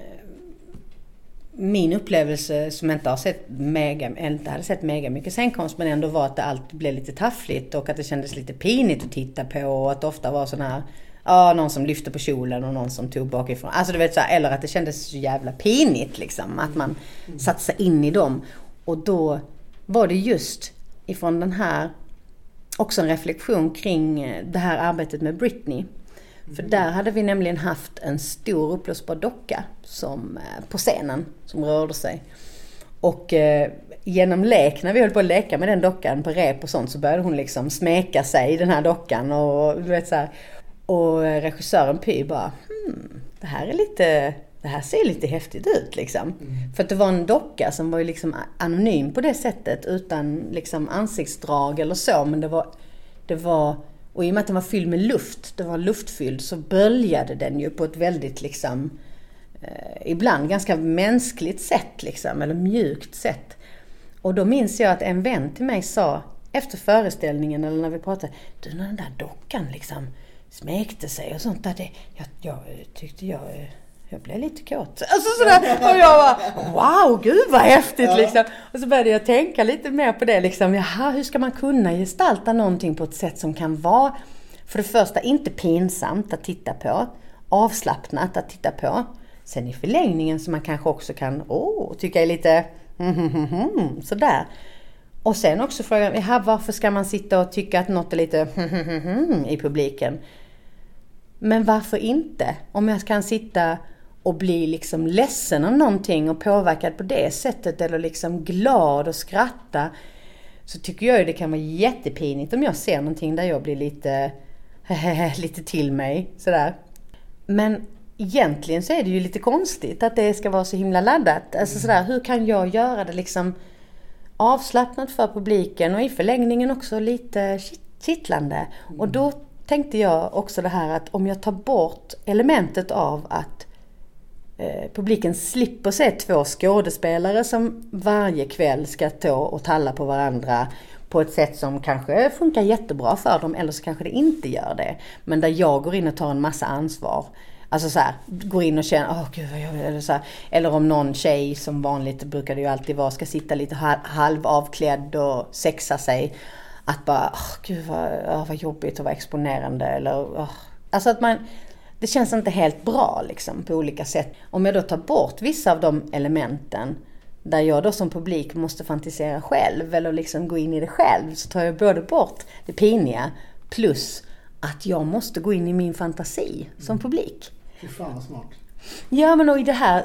min upplevelse som jag inte har sett mega, inte hade sett mega mycket scenkonst men ändå var att det allt blev lite taffligt och att det kändes lite pinigt att titta på och att det ofta var sån här Ja, någon som lyfte på kjolen och någon som tog bakifrån. Alltså du vet så här, eller att det kändes så jävla pinigt liksom. Att man satte sig in i dem. Och då var det just ifrån den här, också en reflektion kring eh, det här arbetet med Britney. För där hade vi nämligen haft en stor uppblåsbar docka som, eh, på scenen som rörde sig. Och eh, genom lek, när vi höll på att leka med den dockan på rep och sånt så började hon liksom smeka sig i den här dockan och du vet så här. Och eh, regissören Py bara, hmm, det här är lite, det här ser lite häftigt ut liksom. För att det var en docka som var ju liksom anonym på det sättet utan liksom ansiktsdrag eller så. Men det var, det var, och i och med att den var fylld med luft, det var luftfylld, så böljade den ju på ett väldigt liksom eh, ibland ganska mänskligt sätt liksom, eller mjukt sätt. Och då minns jag att en vän till mig sa efter föreställningen eller när vi pratade, du när den där dockan liksom smekte sig och sånt där, det, jag, jag tyckte jag, eh, jag blev lite kåt. Alltså sådär, och jag bara, wow, gud vad häftigt liksom. Och så började jag tänka lite mer på det liksom, jaha, hur ska man kunna gestalta någonting på ett sätt som kan vara, för det första inte pinsamt att titta på, avslappnat att titta på. Sen i förlängningen som man kanske också kan, åh, tycka är lite sådär. Och sen också frågan, jaha, varför ska man sitta och tycka att något är lite i publiken? Men varför inte? Om jag kan sitta och bli liksom ledsen av någonting och påverkad på det sättet eller liksom glad och skratta så tycker jag ju det kan vara jättepinigt om jag ser någonting där jag blir lite lite till mig sådär. Men egentligen så är det ju lite konstigt att det ska vara så himla laddat. Alltså sådär, hur kan jag göra det liksom avslappnat för publiken och i förlängningen också lite kittlande. Och då tänkte jag också det här att om jag tar bort elementet av att Eh, publiken slipper se två skådespelare som varje kväll ska stå och talla på varandra på ett sätt som kanske funkar jättebra för dem eller så kanske det inte gör det. Men där jag går in och tar en massa ansvar. Alltså så här, går in och känner, åh gud vad jag eller så här. Eller om någon tjej som vanligt brukar det ju alltid vara, ska sitta lite halvavklädd och sexa sig. Att bara, åh gud vad, oh, vad jobbigt och vad exponerande eller åh. Alltså att man, det känns inte helt bra liksom på olika sätt. Om jag då tar bort vissa av de elementen där jag då som publik måste fantisera själv eller liksom gå in i det själv så tar jag både bort det piniga plus att jag måste gå in i min fantasi som publik. Fy fan vad smart. Ja men och i det här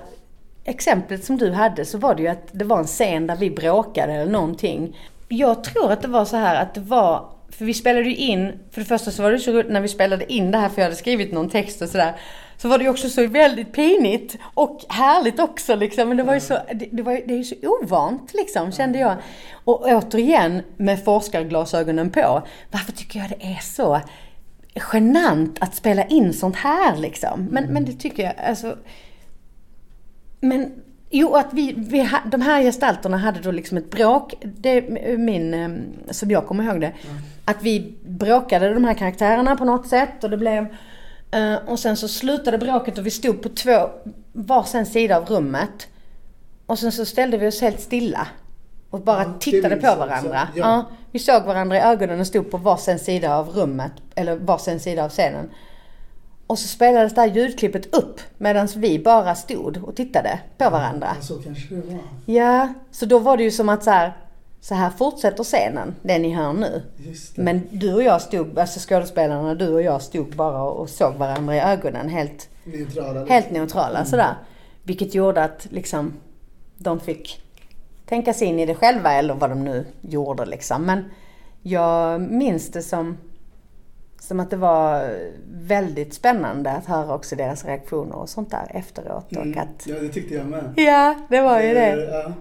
exemplet som du hade så var det ju att det var en scen där vi bråkade eller någonting. Jag tror att det var så här att det var, för vi spelade ju in, för det första så var det så roligt när vi spelade in det här för jag hade skrivit någon text och sådär. Så var det ju också så väldigt pinigt och härligt också liksom. Men det var ju så, det, det, var, det är ju så ovant liksom kände jag. Och återigen med forskarglasögonen på. Varför tycker jag det är så genant att spela in sånt här liksom? Men, men det tycker jag, alltså. Men Jo, att vi, vi, de här gestalterna hade då liksom ett bråk. Det är min, eh, som jag kommer ihåg det. Mm. Att vi bråkade de här karaktärerna på något sätt och det blev... Eh, och sen så slutade bråket och vi stod på två, varsin sida av rummet. Och sen så ställde vi oss helt stilla. Och bara ja, tittade på varandra. Så, ja. ja. vi såg varandra i ögonen och stod på varsin sida av rummet. Eller varsin sida av scenen. Och så spelades det här ljudklippet upp medan vi bara stod och tittade på varandra. Ja, så kanske det var. Ja, så då var det ju som att så här, så här fortsätter scenen, det ni hör nu. Men du och jag stod, alltså skådespelarna, du och jag stod bara och såg varandra i ögonen helt neutrala. Helt neutrala mm. sådär. Vilket gjorde att liksom de fick tänka sig in i det själva eller vad de nu gjorde liksom. Men jag minns det som som att det var väldigt spännande att höra också deras reaktioner och sånt där efteråt. Mm. Och att... Ja, det tyckte jag med. Ja, det var ju det. Ja.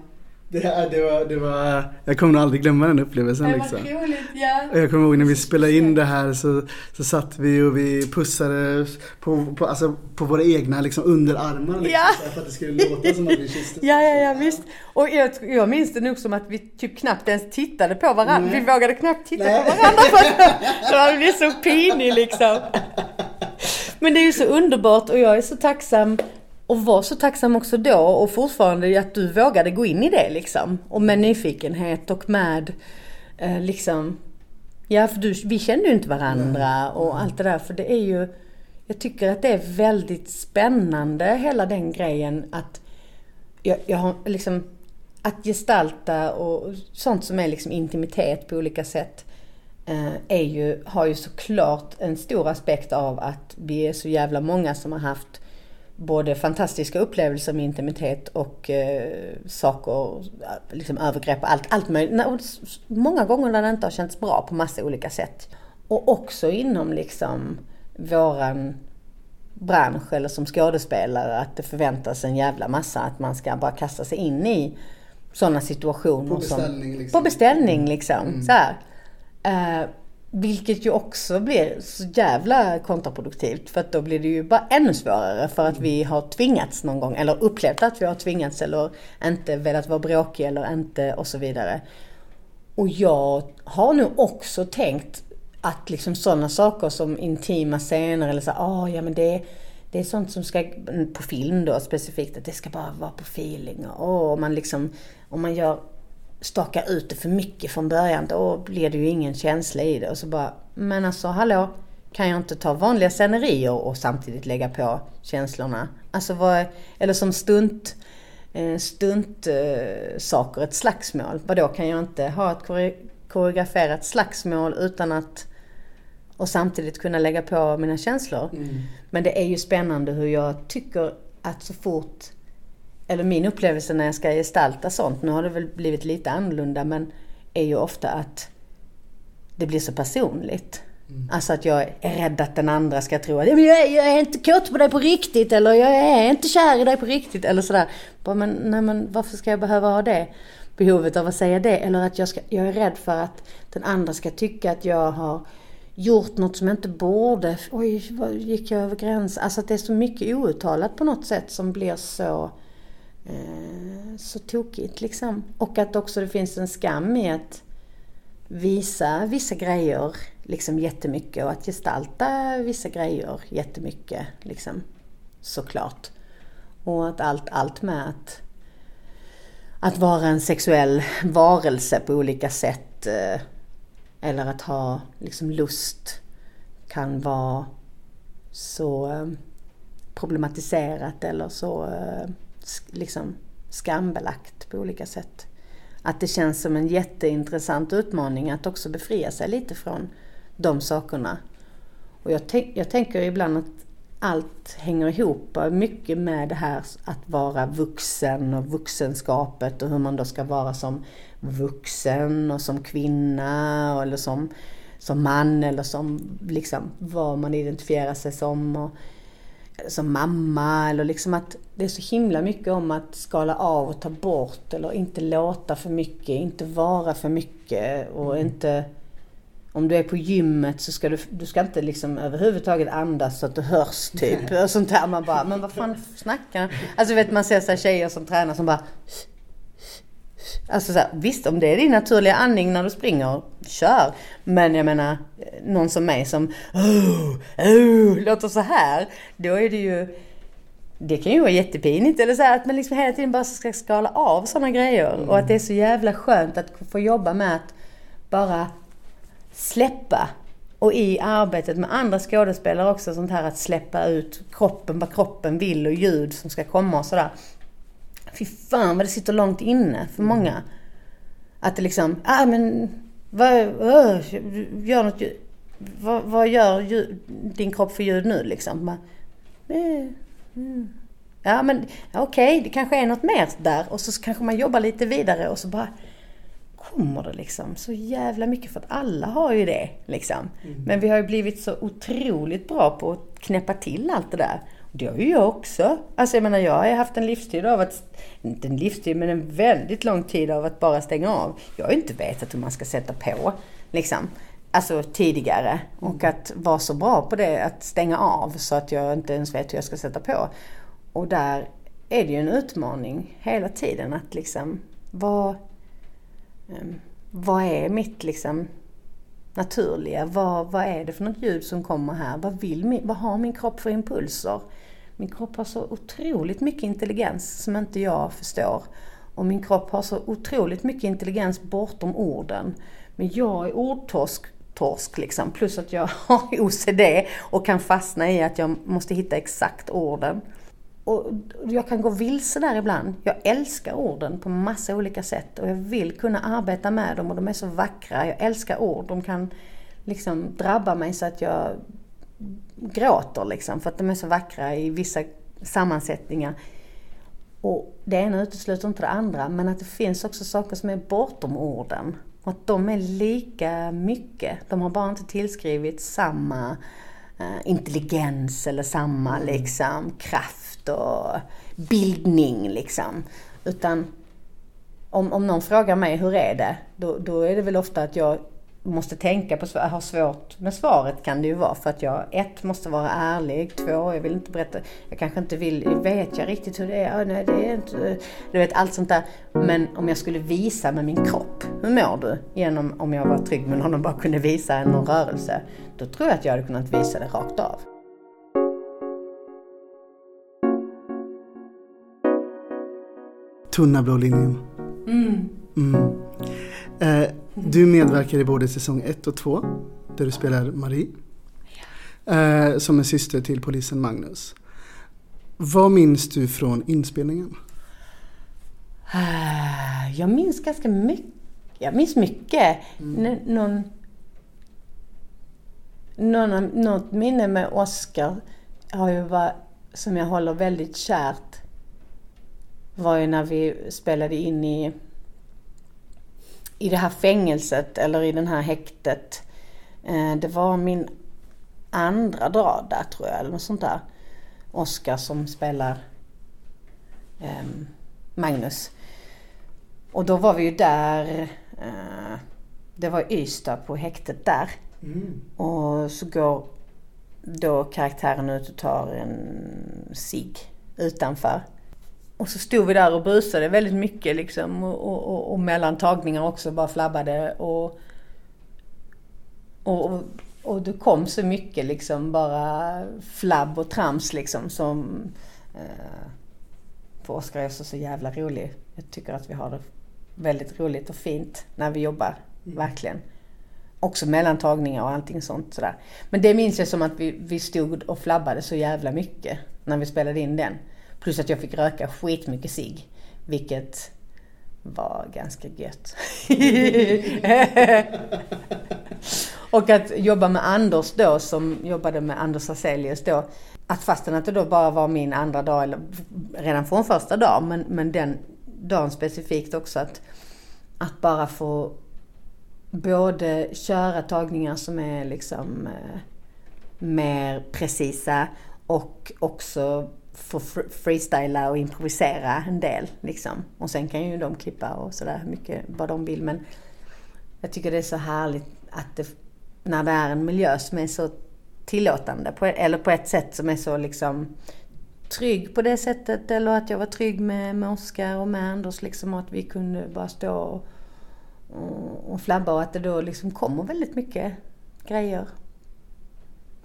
Det, det, var, det var, jag kommer nog aldrig glömma den upplevelsen. Det var liksom. roligt, ja. Och jag kommer ihåg när vi spelade in det här så, så satt vi och vi pussade på, på, alltså på våra egna liksom, underarmar. Liksom, ja. För att det skulle låta som att vi kysste. ja, ja, ja visst. Och jag, jag minns det nog som att vi typ knappt ens tittade på varandra. Nej. Vi vågade knappt titta Nej. på varandra för att det blev så pinig liksom. Men det är ju så underbart och jag är så tacksam och var så tacksam också då och fortfarande att du vågade gå in i det liksom. Och med nyfikenhet och med eh, liksom, ja för du, vi kände ju inte varandra och allt det där. För det är ju, jag tycker att det är väldigt spännande hela den grejen att jag, jag har liksom, att gestalta och sånt som är liksom intimitet på olika sätt eh, är ju, har ju såklart en stor aspekt av att vi är så jävla många som har haft både fantastiska upplevelser med intimitet och eh, saker, liksom övergrepp och allt, allt möjligt. Många gånger när det inte har känts bra på massa olika sätt. Och också inom liksom våran bransch eller som skådespelare att det förväntas en jävla massa att man ska bara kasta sig in i sådana situationer. På beställning som, liksom. På beställning liksom. Mm. Så här. Uh, vilket ju också blir så jävla kontraproduktivt för att då blir det ju bara ännu svårare för att vi har tvingats någon gång eller upplevt att vi har tvingats eller inte velat vara bråkiga eller inte och så vidare. Och jag har nu också tänkt att liksom sådana saker som intima scener eller så, ah, ja men det, det är sånt som ska, på film då specifikt, att det ska bara vara på feeling och och man liksom, om man gör stakar ut det för mycket från början, då blir det ju ingen känsla i det. Och så bara, men alltså hallå, kan jag inte ta vanliga scenerier och samtidigt lägga på känslorna? Alltså vad, eller som stunt, eh, stunt eh, saker, ett slagsmål. Vadå, kan jag inte ha ett koreograferat slagsmål utan att och samtidigt kunna lägga på mina känslor? Mm. Men det är ju spännande hur jag tycker att så fort eller min upplevelse när jag ska gestalta sånt, nu har det väl blivit lite annorlunda, men är ju ofta att det blir så personligt. Mm. Alltså att jag är rädd att den andra ska tro att jag är, jag är inte kåt på dig på riktigt eller jag är inte kär i dig på riktigt eller sådär. Bara, men, nej, men varför ska jag behöva ha det behovet av att säga det? Eller att jag, ska, jag är rädd för att den andra ska tycka att jag har gjort något som jag inte borde. Oj, gick jag över gränsen? Alltså att det är så mycket outtalat på något sätt som blir så Eh, så tokigt liksom. Och att också det finns en skam i att visa vissa grejer liksom jättemycket och att gestalta vissa grejer jättemycket liksom såklart. Och att allt, allt med att, att vara en sexuell varelse på olika sätt eh, eller att ha liksom lust kan vara så eh, problematiserat eller så liksom skambelagt på olika sätt. Att det känns som en jätteintressant utmaning att också befria sig lite från de sakerna. Och jag, jag tänker ibland att allt hänger ihop mycket med det här att vara vuxen och vuxenskapet och hur man då ska vara som vuxen och som kvinna eller som, som man eller som liksom vad man identifierar sig som. Och, som mamma eller liksom att det är så himla mycket om att skala av och ta bort eller inte låta för mycket, inte vara för mycket och mm. inte om du är på gymmet så ska du, du ska inte liksom överhuvudtaget andas så att du hörs typ. Och sånt där. Man bara, men vad fan snackar Alltså vet man ser så tjejer som tränar som bara Alltså så här, visst om det är din naturliga andning när du springer, kör. Men jag menar, någon som mig som oh, oh, låter så här. Då är det ju det kan ju vara jättepinigt. Eller så här, att man liksom hela tiden bara ska skala av sådana grejer. Mm. Och att det är så jävla skönt att få jobba med att bara släppa. Och i arbetet med andra skådespelare också sånt här att släppa ut kroppen, vad kroppen vill och ljud som ska komma och sådär. Fy fan vad det sitter långt inne för många. Att det liksom, ah men, vad, uh, gör något ljud. Vad, vad gör ljud, din kropp för ljud nu liksom? Bara, eh, mm. Ja men okej, okay, det kanske är något mer där. Och så kanske man jobbar lite vidare och så bara kommer det liksom så jävla mycket för att alla har ju det liksom. Mm. Men vi har ju blivit så otroligt bra på att knäppa till allt det där. Det har ju jag också. Alltså jag menar jag har haft en livstid av att, inte en livstid men en väldigt lång tid av att bara stänga av. Jag har ju inte vetat hur man ska sätta på liksom. Alltså tidigare. Och att vara så bra på det, att stänga av så att jag inte ens vet hur jag ska sätta på. Och där är det ju en utmaning hela tiden att liksom vad, ehm, vad är mitt liksom naturliga? Vad, vad är det för något ljud som kommer här? Vad, vill min, vad har min kropp för impulser? Min kropp har så otroligt mycket intelligens som inte jag förstår. Och min kropp har så otroligt mycket intelligens bortom orden. Men jag är ordtorsk torsk liksom. Plus att jag har OCD och kan fastna i att jag måste hitta exakt orden. Och jag kan gå vilse där ibland. Jag älskar orden på massa olika sätt och jag vill kunna arbeta med dem och de är så vackra. Jag älskar ord. De kan liksom drabba mig så att jag gråter liksom för att de är så vackra i vissa sammansättningar. Och det ena utesluter inte det andra men att det finns också saker som är bortom orden. Och att de är lika mycket. De har bara inte tillskrivit samma uh, intelligens eller samma mm. liksom, kraft och bildning. Liksom. Utan om, om någon frågar mig hur är det? Då, då är det väl ofta att jag måste tänka på, har svårt med svaret kan det ju vara för att jag ett måste vara ärlig, två jag vill inte berätta, jag kanske inte vill, vet jag riktigt hur det är, nej det är inte, du vet allt sånt där. Men om jag skulle visa med min kropp, hur mår du? Genom om jag var trygg med någon och bara kunde visa någon rörelse, då tror jag att jag hade kunnat visa det rakt av. Tunna blå linjen. Mm. Mm. Eh, du medverkar i både säsong 1 och 2 där du spelar Marie. Eh, som är syster till polisen Magnus. Vad minns du från inspelningen? Eh, jag minns ganska mycket. Jag minns mycket. Mm. Någon, någon, något minne med Oscar har ju varit, som jag håller väldigt kärt var ju när vi spelade in i i det här fängelset eller i den här häktet. Eh, det var min andra drag där tror jag, eller något sånt där. Oskar som spelar um, Magnus. Och då var vi ju där, uh, det var Ystad på häktet där. Mm. Och så går då karaktären ut och tar en sig utanför. Och så stod vi där och busade väldigt mycket liksom och, och, och mellan tagningar också bara flabbade och, och, och det kom så mycket liksom bara flabb och trams liksom som eh, för Oskar är så, så jävla rolig. Jag tycker att vi har det väldigt roligt och fint när vi jobbar, mm. verkligen. Också mellan tagningar och allting sånt sådär. Men det minns jag som att vi, vi stod och flabbade så jävla mycket när vi spelade in den. Plus att jag fick röka skitmycket cigg. Vilket var ganska gött. och att jobba med Anders då som jobbade med Anders Hazelius då. Att fastän att det då bara var min andra dag, eller redan från första dagen, men, men den dagen specifikt också att, att bara få både köra tagningar som är liksom eh, mer precisa och också få freestyla och improvisera en del. Liksom. Och sen kan ju de klippa och sådär mycket vad de vill. Men jag tycker det är så härligt att det, när det är en miljö som är så tillåtande, på, eller på ett sätt som är så liksom trygg på det sättet. Eller att jag var trygg med, med Oskar och med Anders liksom. Och att vi kunde bara stå och, och, och flabba och att det då liksom kommer väldigt mycket grejer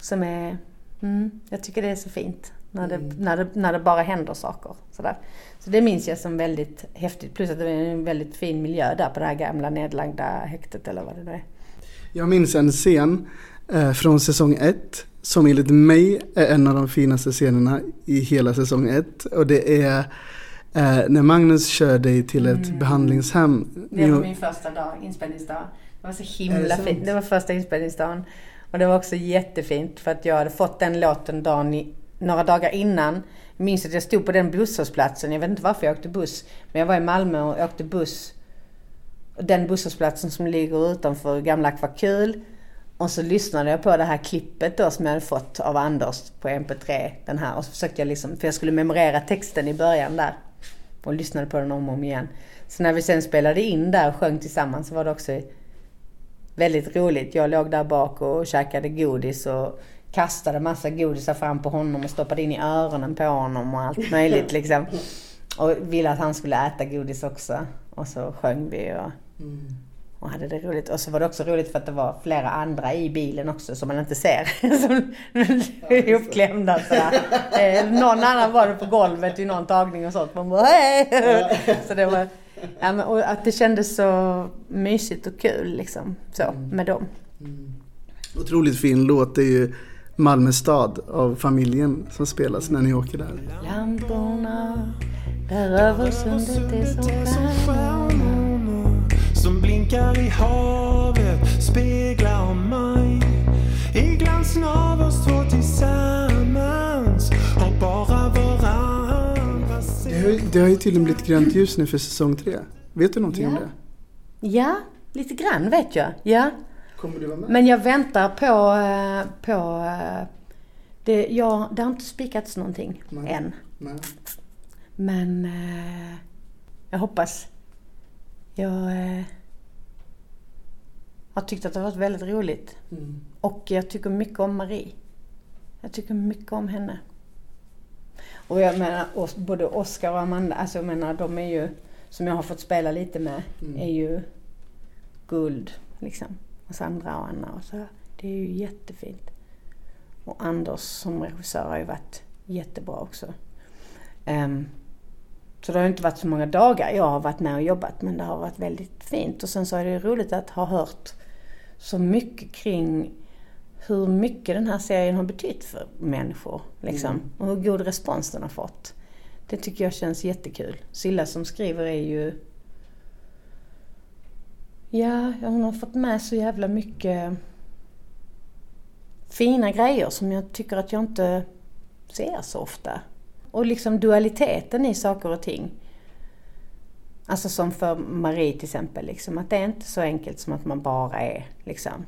som är... Mm, jag tycker det är så fint. När det, mm. när det, när det bara händer saker. Sådär. Så det minns jag som väldigt häftigt. Plus att det är en väldigt fin miljö där på det här gamla nedlagda häktet eller vad det nu är. Jag minns en scen eh, från säsong 1 som enligt mig är en av de finaste scenerna i hela säsong 1. Och det är eh, när Magnus kör dig till ett mm. behandlingshem. Det var min första dag, inspelningsdag. Det var så himla fint. Det var första inspelningsdagen. Och det var också jättefint för att jag hade fått den låten dagen några dagar innan. Jag minns att jag stod på den busshållplatsen. Jag vet inte varför jag åkte buss. Men jag var i Malmö och åkte buss. Den busshållplatsen som ligger utanför gamla Akvakul. Och så lyssnade jag på det här klippet då som jag hade fått av Anders på MP3. Den här. Och så försökte jag liksom, för jag skulle memorera texten i början där. Och lyssnade på den om och om igen. Så när vi sen spelade in där och sjöng tillsammans så var det också väldigt roligt. Jag låg där bak och käkade godis och kastade massa godisar fram på honom och stoppade in i öronen på honom och allt möjligt liksom. Och ville att han skulle äta godis också. Och så sjöng vi och, och hade det roligt. Och så var det också roligt för att det var flera andra i bilen också som man inte ser. som är uppklämda sådär. Eh, någon annan var det på golvet i någon tagning och sånt. Man bara, Hej! så det var, ja, men, och att det kändes så mysigt och kul liksom. Så, mm. med dem. Mm. Otroligt fin låt. Det är ju Malmö stad av familjen som spelas när ni åker där. Lamporna där över sundet är som stjärnor som blinkar i havet speglar mig i glansen av oss två tillsammans har bara varandra det har, det har ju tydligen blivit grönt ljus nu för säsong tre. Vet du någonting ja. om det? Ja, lite grann vet jag. Ja. Kommer du vara med? Men jag väntar på... Eh, på eh, det, ja, det har inte spikats någonting Nej. än. Nej. Men eh, jag hoppas. Jag har tyckt att det har varit väldigt roligt. Mm. Och jag tycker mycket om Marie. Jag tycker mycket om henne. Och jag menar, både Oscar och Amanda, alltså jag menar de är ju, som jag har fått spela lite med, mm. är ju guld liksom och Sandra och Anna och så. Det är ju jättefint. Och Anders som regissör har ju varit jättebra också. Um, så det har inte varit så många dagar jag har varit med och jobbat men det har varit väldigt fint. Och sen så är det roligt att ha hört så mycket kring hur mycket den här serien har betytt för människor. Liksom. Mm. Och hur god respons den har fått. Det tycker jag känns jättekul. Silla som skriver är ju Ja, hon har fått med så jävla mycket fina grejer som jag tycker att jag inte ser så ofta. Och liksom dualiteten i saker och ting. Alltså som för Marie till exempel, liksom, att det är inte så enkelt som att man bara är liksom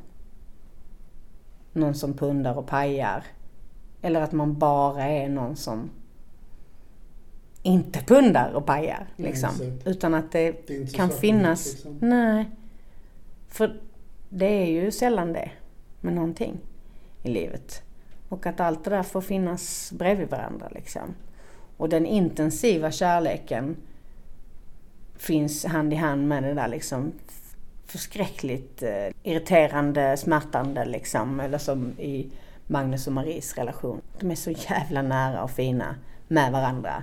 någon som pundar och pajar. Eller att man bara är någon som inte pundar och pajar. Liksom. Nej, Utan att det, det kan finnas... Liksom. Nej. För det är ju sällan det med någonting i livet. Och att allt det där får finnas bredvid varandra liksom. Och den intensiva kärleken finns hand i hand med det där liksom förskräckligt eh, irriterande, smärtande liksom. Eller som i Magnus och Maries relation. De är så jävla nära och fina med varandra.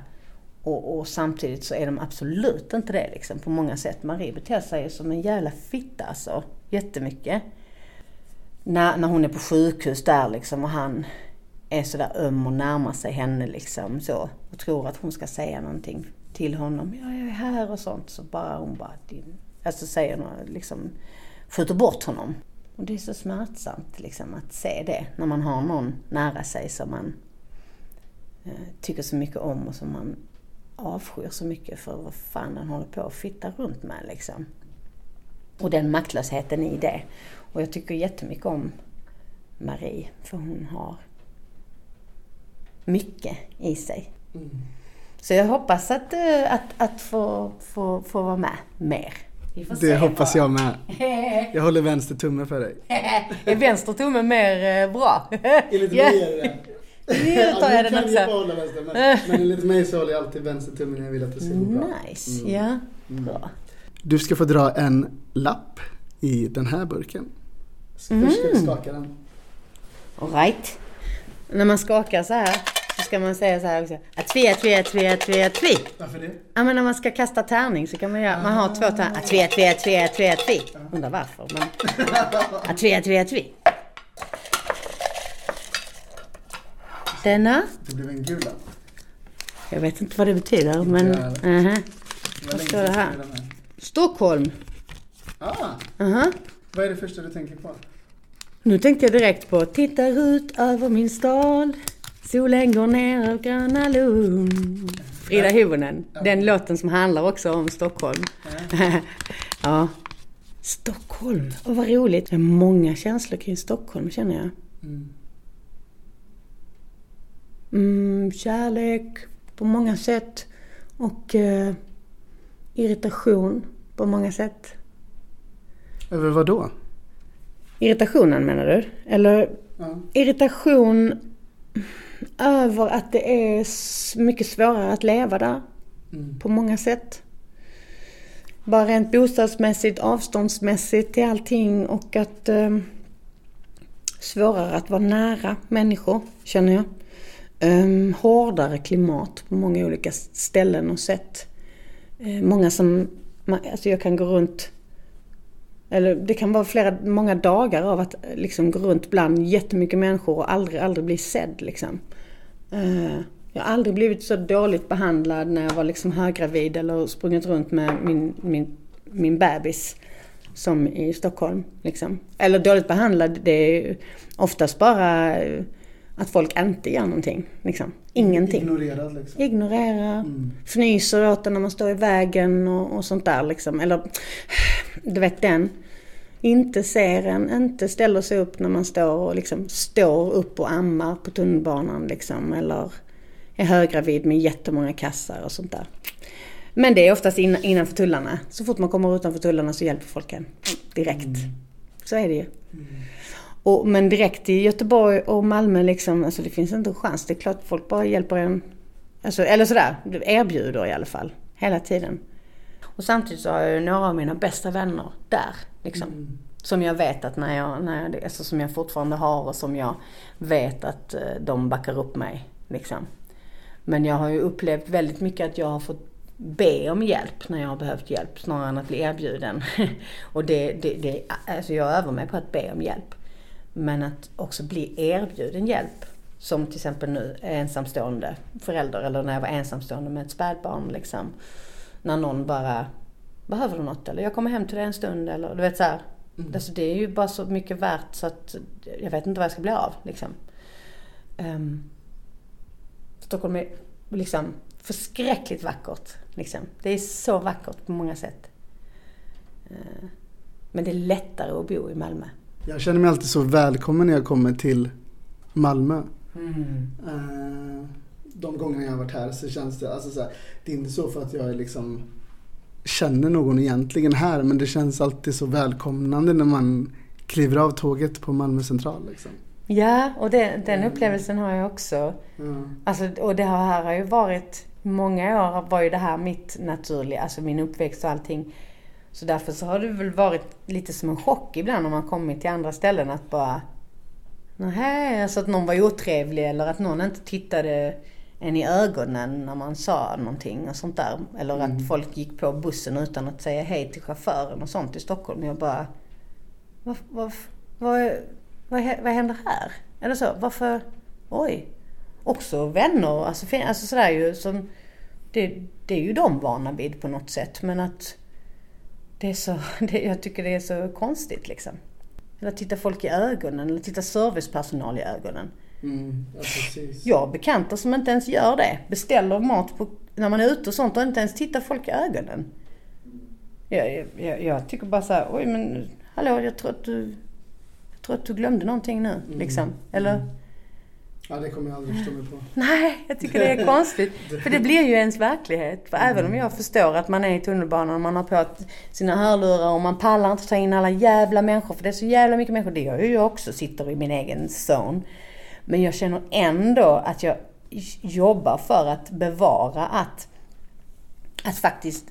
Och, och, samtidigt så är de absolut inte det liksom, på många sätt. Marie beter sig som en jävla fitta alltså, jättemycket. När, när hon är på sjukhus där liksom och han är sådär öm och närmar sig henne liksom så och tror att hon ska säga någonting till honom. Ja, jag är här och sånt. Så bara hon bara, din, alltså säger något, liksom skjuter bort honom. Och det är så smärtsamt liksom, att se det när man har någon nära sig som man eh, tycker så mycket om och som man avskyr så mycket för vad fan den håller på att fitta runt med liksom. Och den maktlösheten i det. Och jag tycker jättemycket om Marie, för hon har mycket i sig. Mm. Så jag hoppas att, eh, att, att få, få, få vara med mer. Det se hoppas bara. jag med. Jag håller vänster tumme för dig. Är vänster tumme mer eh, bra? Enligt mig är det. Nu tar jag den kan jag också. behålla vänster, men, men enligt mig så håller jag alltid vänster tummen när jag vill att det ska gå bra. Nice, Mm. ja. Mm. Bra. Du ska få dra en lapp i den här burken. Så Först ska du Mm. skaka den. Alright. När man skakar så här så ska man säga så här också. Atvi, atvi, atvi, atvi, atvi. Varför det? Ja men när man ska kasta tärning så kan man göra, man har två tärningar. Atvi, atvi, atvi, atvi, atvi. Undrar varför men. Atvi, atvi, atvi. Denna. Det blev en gul lapp. Jag vet inte vad det betyder men. Det var Vad står det här? Stockholm. Ah, Aha. vad är det första du tänker på? Nu tänkte jag direkt på Tittar ut över min stad Solen går ner över Gröna Lund Frida Hyvönen, den låten som handlar också om Stockholm. ja. Stockholm, och vad roligt. Det är många känslor kring Stockholm känner jag. Mm. Mm, kärlek på många sätt och eh, irritation på många sätt. Över vad då? Irritationen menar du? Eller Ja. irritation över att det är mycket svårare att leva där Mm. på många sätt. Bara rent bostadsmässigt, avståndsmässigt till allting och att eh, svårare att vara nära människor, känner jag um, hårdare klimat på många olika ställen och sätt. Uh, många som, alltså jag kan gå runt eller det kan vara flera, många dagar av att eh, liksom gå runt bland jättemycket människor och aldrig, aldrig bli sedd liksom. Uh, jag har aldrig blivit så dåligt behandlad när jag var liksom höggravid eller sprungit runt med min, min, min bebis som i Stockholm. Liksom. Eller dåligt behandlad, det är oftast bara eh, att folk inte gör någonting. Liksom. Ingenting. Ignorerad liksom. Ignorera, Mm. fnyser åt en när man står i vägen och, och sånt där liksom. Eller, du vet den. Inte ser en, inte ställer sig upp när man står och liksom står upp och ammar på tunnelbanan liksom. Eller är höggravid med jättemånga kassar och sånt där. Men det är oftast in, innanför tullarna. Så fort man kommer utanför tullarna så hjälper folk en. Direkt. Så är det ju. Och, men direkt i Göteborg och Malmö liksom, alltså det finns inte en chans. Det är klart folk bara hjälper en. Alltså, eller sådär, erbjuder i alla fall. Hela tiden. Och samtidigt så har jag ju några av mina bästa vänner där. Liksom. Mm. Som jag vet att när jag, när jag, alltså som jag fortfarande har och som jag vet att eh, de backar upp mig. Liksom. Men jag har ju upplevt väldigt mycket att jag har fått be om hjälp när jag har behövt hjälp snarare än att bli erbjuden. och det, det, det, alltså jag övar mig på att be om hjälp. Men att också bli erbjuden hjälp. Som till exempel nu ensamstående förälder eller när jag var ensamstående med ett spädbarn. Liksom. När någon bara, behöver du något? Eller jag kommer hem till dig en stund. Eller du vet så här. Mm. Alltså, det är ju bara så mycket värt så att jag vet inte vad jag ska bli av. Liksom. Ehm, Stockholm är liksom förskräckligt vackert. Liksom. Det är så vackert på många sätt. Eh, Men det är lättare att bo i Malmö. Jag känner mig alltid så välkommen när jag kommer till Malmö. Eh, De gångerna jag har varit här så känns det, alltså så här, det är inte så för att jag är liksom känner någon egentligen här men det känns alltid så välkomnande när man kliver av tåget på Malmö central. Liksom. Ja, och det, den upplevelsen har jag också. Ja. Alltså, och det här har ju varit, många år var ju det här mitt naturliga, alltså min uppväxt och allting. Så därför så har det väl varit lite som en chock ibland om man kommit till andra ställen att bara Nej, alltså att någon var otrevlig eller att någon inte tittade en i ögonen när man sa någonting och sånt där. Eller att folk gick på bussen utan att säga hej till chauffören och sånt i Stockholm. Jag bara, vad, vad, vad, vad, vad händer här? Eller så, varför, oj. Också vänner, alltså, alltså sådär ju som, det, det är ju de vana vid på något sätt. Men att det är så, det, jag tycker det är så konstigt liksom. Eller titta folk i ögonen eller titta servicepersonal i ögonen. Mm, ja, precis. Jag har bekanta som inte ens gör det. Beställer mat på, när man är ute och sånt och inte ens tittar folk i ögonen. Jag, jag, jag tycker bara så här, oj men hallå jag tror att du, jag tror att du glömde någonting nu. Liksom. Eller? Ja, det kommer jag aldrig förstå mig på. Nej, jag tycker det är konstigt. För det blir ju ens verklighet. För även om jag förstår att man är i tunnelbanan och man har på sina hörlurar och man pallar inte ta in alla jävla människor. För det är så jävla mycket människor. Det gör ju jag också, sitter i min egen zone. Men jag känner ändå att jag jobbar för att bevara att, att faktiskt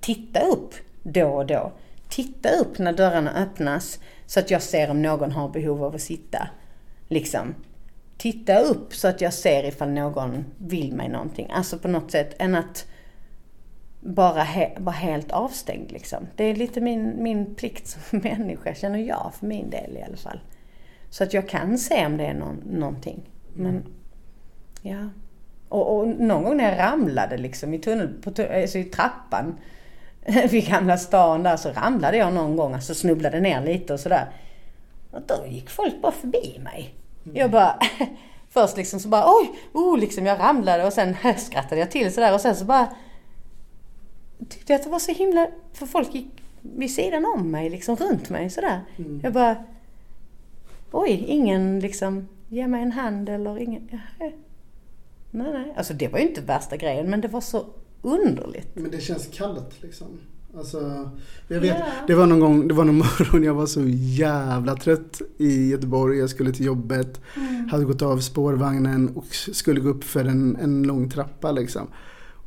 titta upp då och då. Titta upp när dörrarna öppnas så att jag ser om någon har behov av att sitta. Liksom. Titta upp så att jag ser ifall någon vill mig någonting. Alltså på något sätt än att bara he, vara helt avstängd liksom. Det är lite min, min plikt som människa, känner jag för min del i alla fall. Så att jag kan se om det är någon, någonting. Men, ja. Och, och någon gång när jag ramlade liksom i tunnel, på, alltså i trappan vid Gamla stan där så ramlade jag någon gång, alltså snubblade ner lite och sådär. Och då gick folk bara förbi mig. Jag bara, först liksom så bara oj, oh, liksom jag ramlade och sen skrattade jag till sådär och sen så bara tyckte jag att det var så himla, för folk gick vid sidan om mig, liksom runt mig sådär. Mm. Jag bara, oj, ingen liksom ger mig en hand eller ingen, nej, nej. Alltså det var ju inte värsta grejen men det var så underligt. Men det känns kallt liksom. Alltså, jag vet, yeah. det var någon gång, det var någon morgon jag var så jävla trött i Göteborg. Jag skulle till jobbet, mm. hade gått av spårvagnen och skulle gå upp för en, en lång trappa liksom.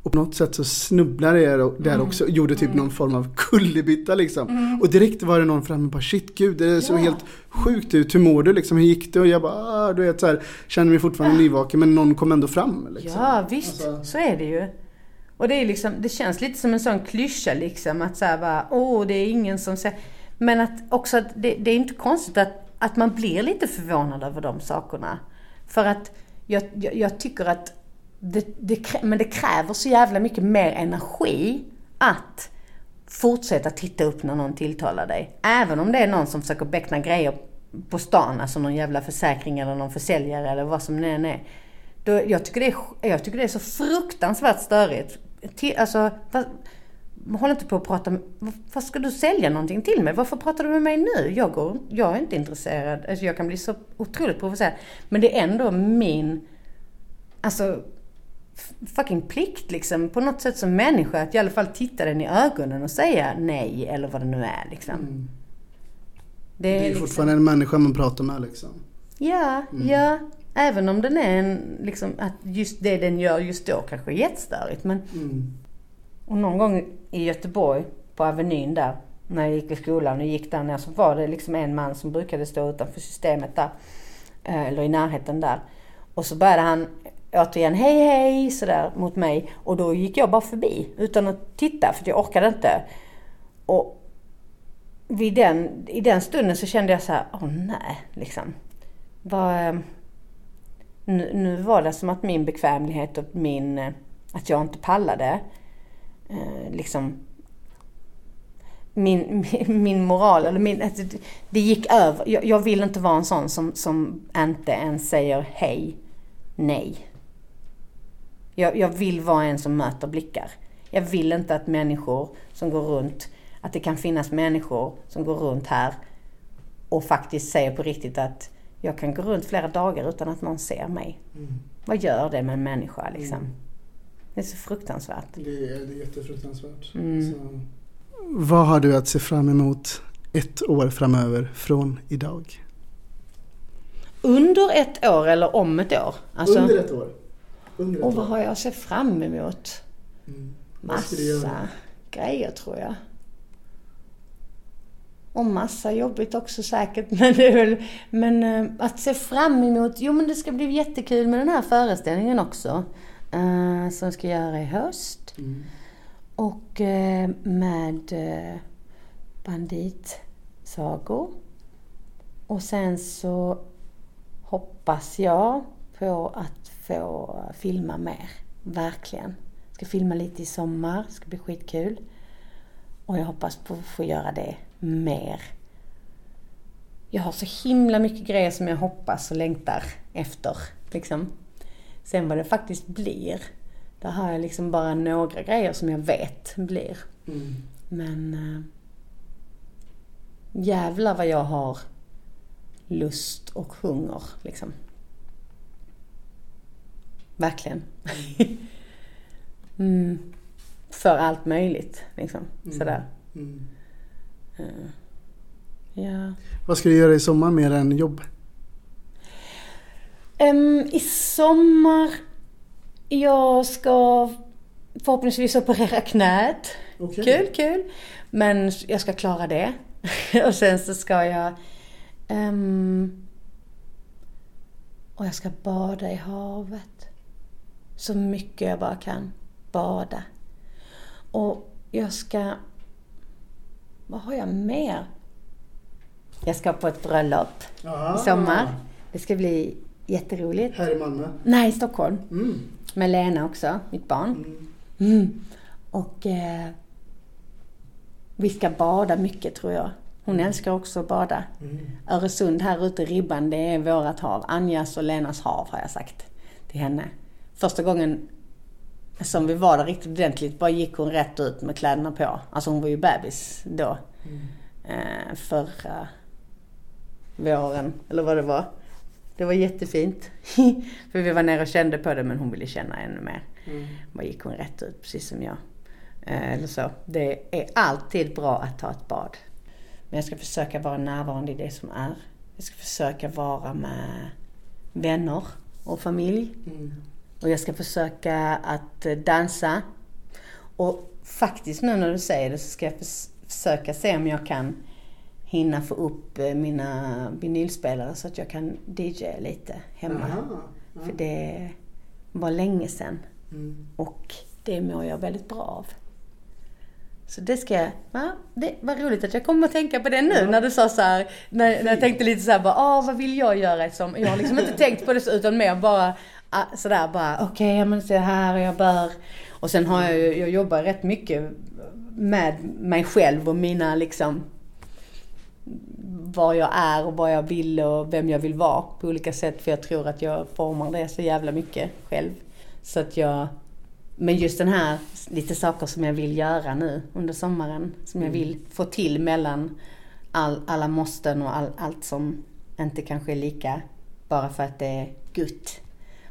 Och på något sätt så snubblade jag där mm. också och gjorde typ mm. någon form av kullerbytta liksom. Mm. Och direkt var det någon framme och bara shit gud det såg ja. helt sjukt ut. Hur mår du liksom? Hur gick det? Och jag bara ah, du vet så här, känner mig fortfarande ja. nyvaken men någon kom ändå fram. Liksom. Ja visst, alltså. så är det ju. Och det, är liksom, det känns lite som en sån klyscha liksom att såhär bara, åh det är ingen som säger... Men att också att det, det, är inte konstigt att, att man blir lite förvånad över de sakerna. För att jag, jag, jag tycker att det, det, men det kräver så jävla mycket mer energi att fortsätta titta upp när någon tilltalar dig. Även om det är någon som försöker beckna grejer på stan, alltså någon jävla försäkring eller någon försäljare eller vad som det än är. Då, jag, tycker det är, jag tycker det är så fruktansvärt störigt till, alltså, vad, håll inte på att prata Vad ska du sälja någonting till mig? Varför pratar du med mig nu? Jag, går, jag är inte intresserad. Alltså jag kan bli så otroligt provocerad. Men det är ändå min, alltså fucking plikt liksom på något sätt som människa att i alla fall titta den i ögonen och säga nej eller vad det nu är liksom. Mm. Det är, det är liksom... fortfarande en människa man pratar med liksom. Ja, mm. ja. Även om den är en, liksom, att just det den gör just då kanske är jättestörigt. Men... Mm. Och någon gång i Göteborg, på Avenyn där, när jag gick i skolan och gick där ner så var det liksom en man som brukade stå utanför systemet där. Eh, eller i närheten där. Och så började han återigen hej hej sådär mot mig. Och då gick jag bara förbi utan att titta för jag orkade inte. Och vid den, i den stunden så kände jag så här, åh nej, liksom. Vad, eh, nu, nu var det som att min bekvämlighet och min, eh, att jag inte pallade, eh, liksom min, min, min, moral, eller min, alltså, det gick över. Jag, jag, vill inte vara en sån som, som inte ens säger hej, nej. Jag, jag vill vara en som möter blickar. Jag vill inte att människor som går runt, att det kan finnas människor som går runt här och faktiskt säger på riktigt att jag kan gå runt flera dagar utan att någon ser mig. Mm. Vad gör det med en människa liksom? Mm. Det är så fruktansvärt. Det är, det är jättefruktansvärt. Mm. Så. Vad har du att se fram emot ett år framöver från idag? Under ett år eller om ett år? Alltså, Under ett år. Under ett och vad har jag att se fram emot? Mm. Massa grejer tror jag. Och massa jobbigt också säkert. Men, väl, men eh, att se fram emot, jo men det ska bli jättekul med den här föreställningen också. Uh, som ska göra i höst. Mm. Och uh, med uh, banditsagor. Och sen så hoppas jag på att få filma mer. Verkligen. Ska filma lite i sommar, ska bli skitkul. Och jag hoppas på att få göra det mer. jag har så himla mycket grejer som jag hoppas och längtar efter. Liksom. Sen vad det faktiskt blir, där har jag liksom bara några grejer som jag vet blir. Mm. Men äh, jävlar vad jag har lust och hunger liksom. Verkligen. mm. För allt möjligt liksom. Mm. Sådär. Mm. Ja. Vad ska du göra i sommar mer än jobb? Um, I sommar, jag ska förhoppningsvis operera knät. Okej. Kul, kul. Men jag ska klara det. och sen så ska jag... ehm, och jag ska bada i havet. Så mycket jag bara kan. Bada. Och jag ska... Vad har jag mer? Jag ska på ett bröllop Ah. i sommar. Det ska bli jätteroligt. Här i Malmö? Nej, i Stockholm. Mm. Med Lena också, mitt barn. Mm. Mm. Och eh, vi ska bada mycket tror jag. Hon älskar också att bada. Mm. Öresund här ute, Ribban, det är vårat hav. Anjas och Lenas hav har jag sagt till henne. Första gången som vi var där riktigt ordentligt bara gick hon rätt ut med kläderna på. Alltså hon var ju bebis då. Mm. Eh, förra våren, eller vad det var. Det var jättefint. För vi var nere och kände på det men hon ville känna ännu mer. Mm. Bara gick hon rätt ut precis som jag. Eh, Eller så. Det är alltid bra att ta ett bad. Men jag ska försöka vara närvarande i det som är. Jag ska försöka vara med vänner och familj. Mm. Och jag ska försöka att eh, dansa. Och faktiskt nu när du säger det så ska jag förs- försöka se om jag kan hinna få upp eh, mina vinylspelare så att jag kan DJa lite hemma. Aha. Ja. För det var länge sedan. Mm. Och det mår jag väldigt bra av. Så det ska jag, va? Det var roligt att jag kom att tänka på det nu Ja. när du sa så här, när, när jag tänkte lite så här bara, ah, vad vill jag göra som, jag har liksom inte tänkt på det så utan mer bara sådär bara, okej, okay, men så här och jag bör. Och sen har jag ju, jag jobbar rätt mycket med mig själv och mina liksom vad jag är och vad jag vill och vem jag vill vara på olika sätt. För jag tror att jag formar det så jävla mycket själv. Så att jag... Men just den här, lite saker som jag vill göra nu under sommaren. Som jag vill få till mellan all, alla måsten och all, allt som inte kanske är lika bara för att det är gutt.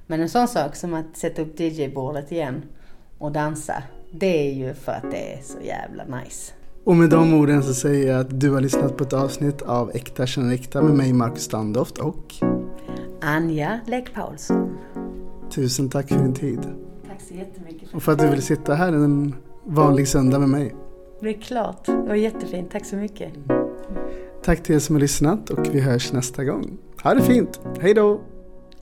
Men en sån sak som att sätta upp DJ-bordet igen och dansa. Det är ju för att det är så jävla nice. Och med de orden så säger jag att du har lyssnat på ett avsnitt av Äkta känner äkta med mig Marcus Standoft och Anja Läck Paulsson. tusen tack för din tid. Tack så jättemycket. Och för att du vill sitta här en vanlig söndag med mig. Det är klart. Det var jättefint. Tack så mycket. Tack till er som har lyssnat och vi hörs nästa gång. Ha det fint, hej då!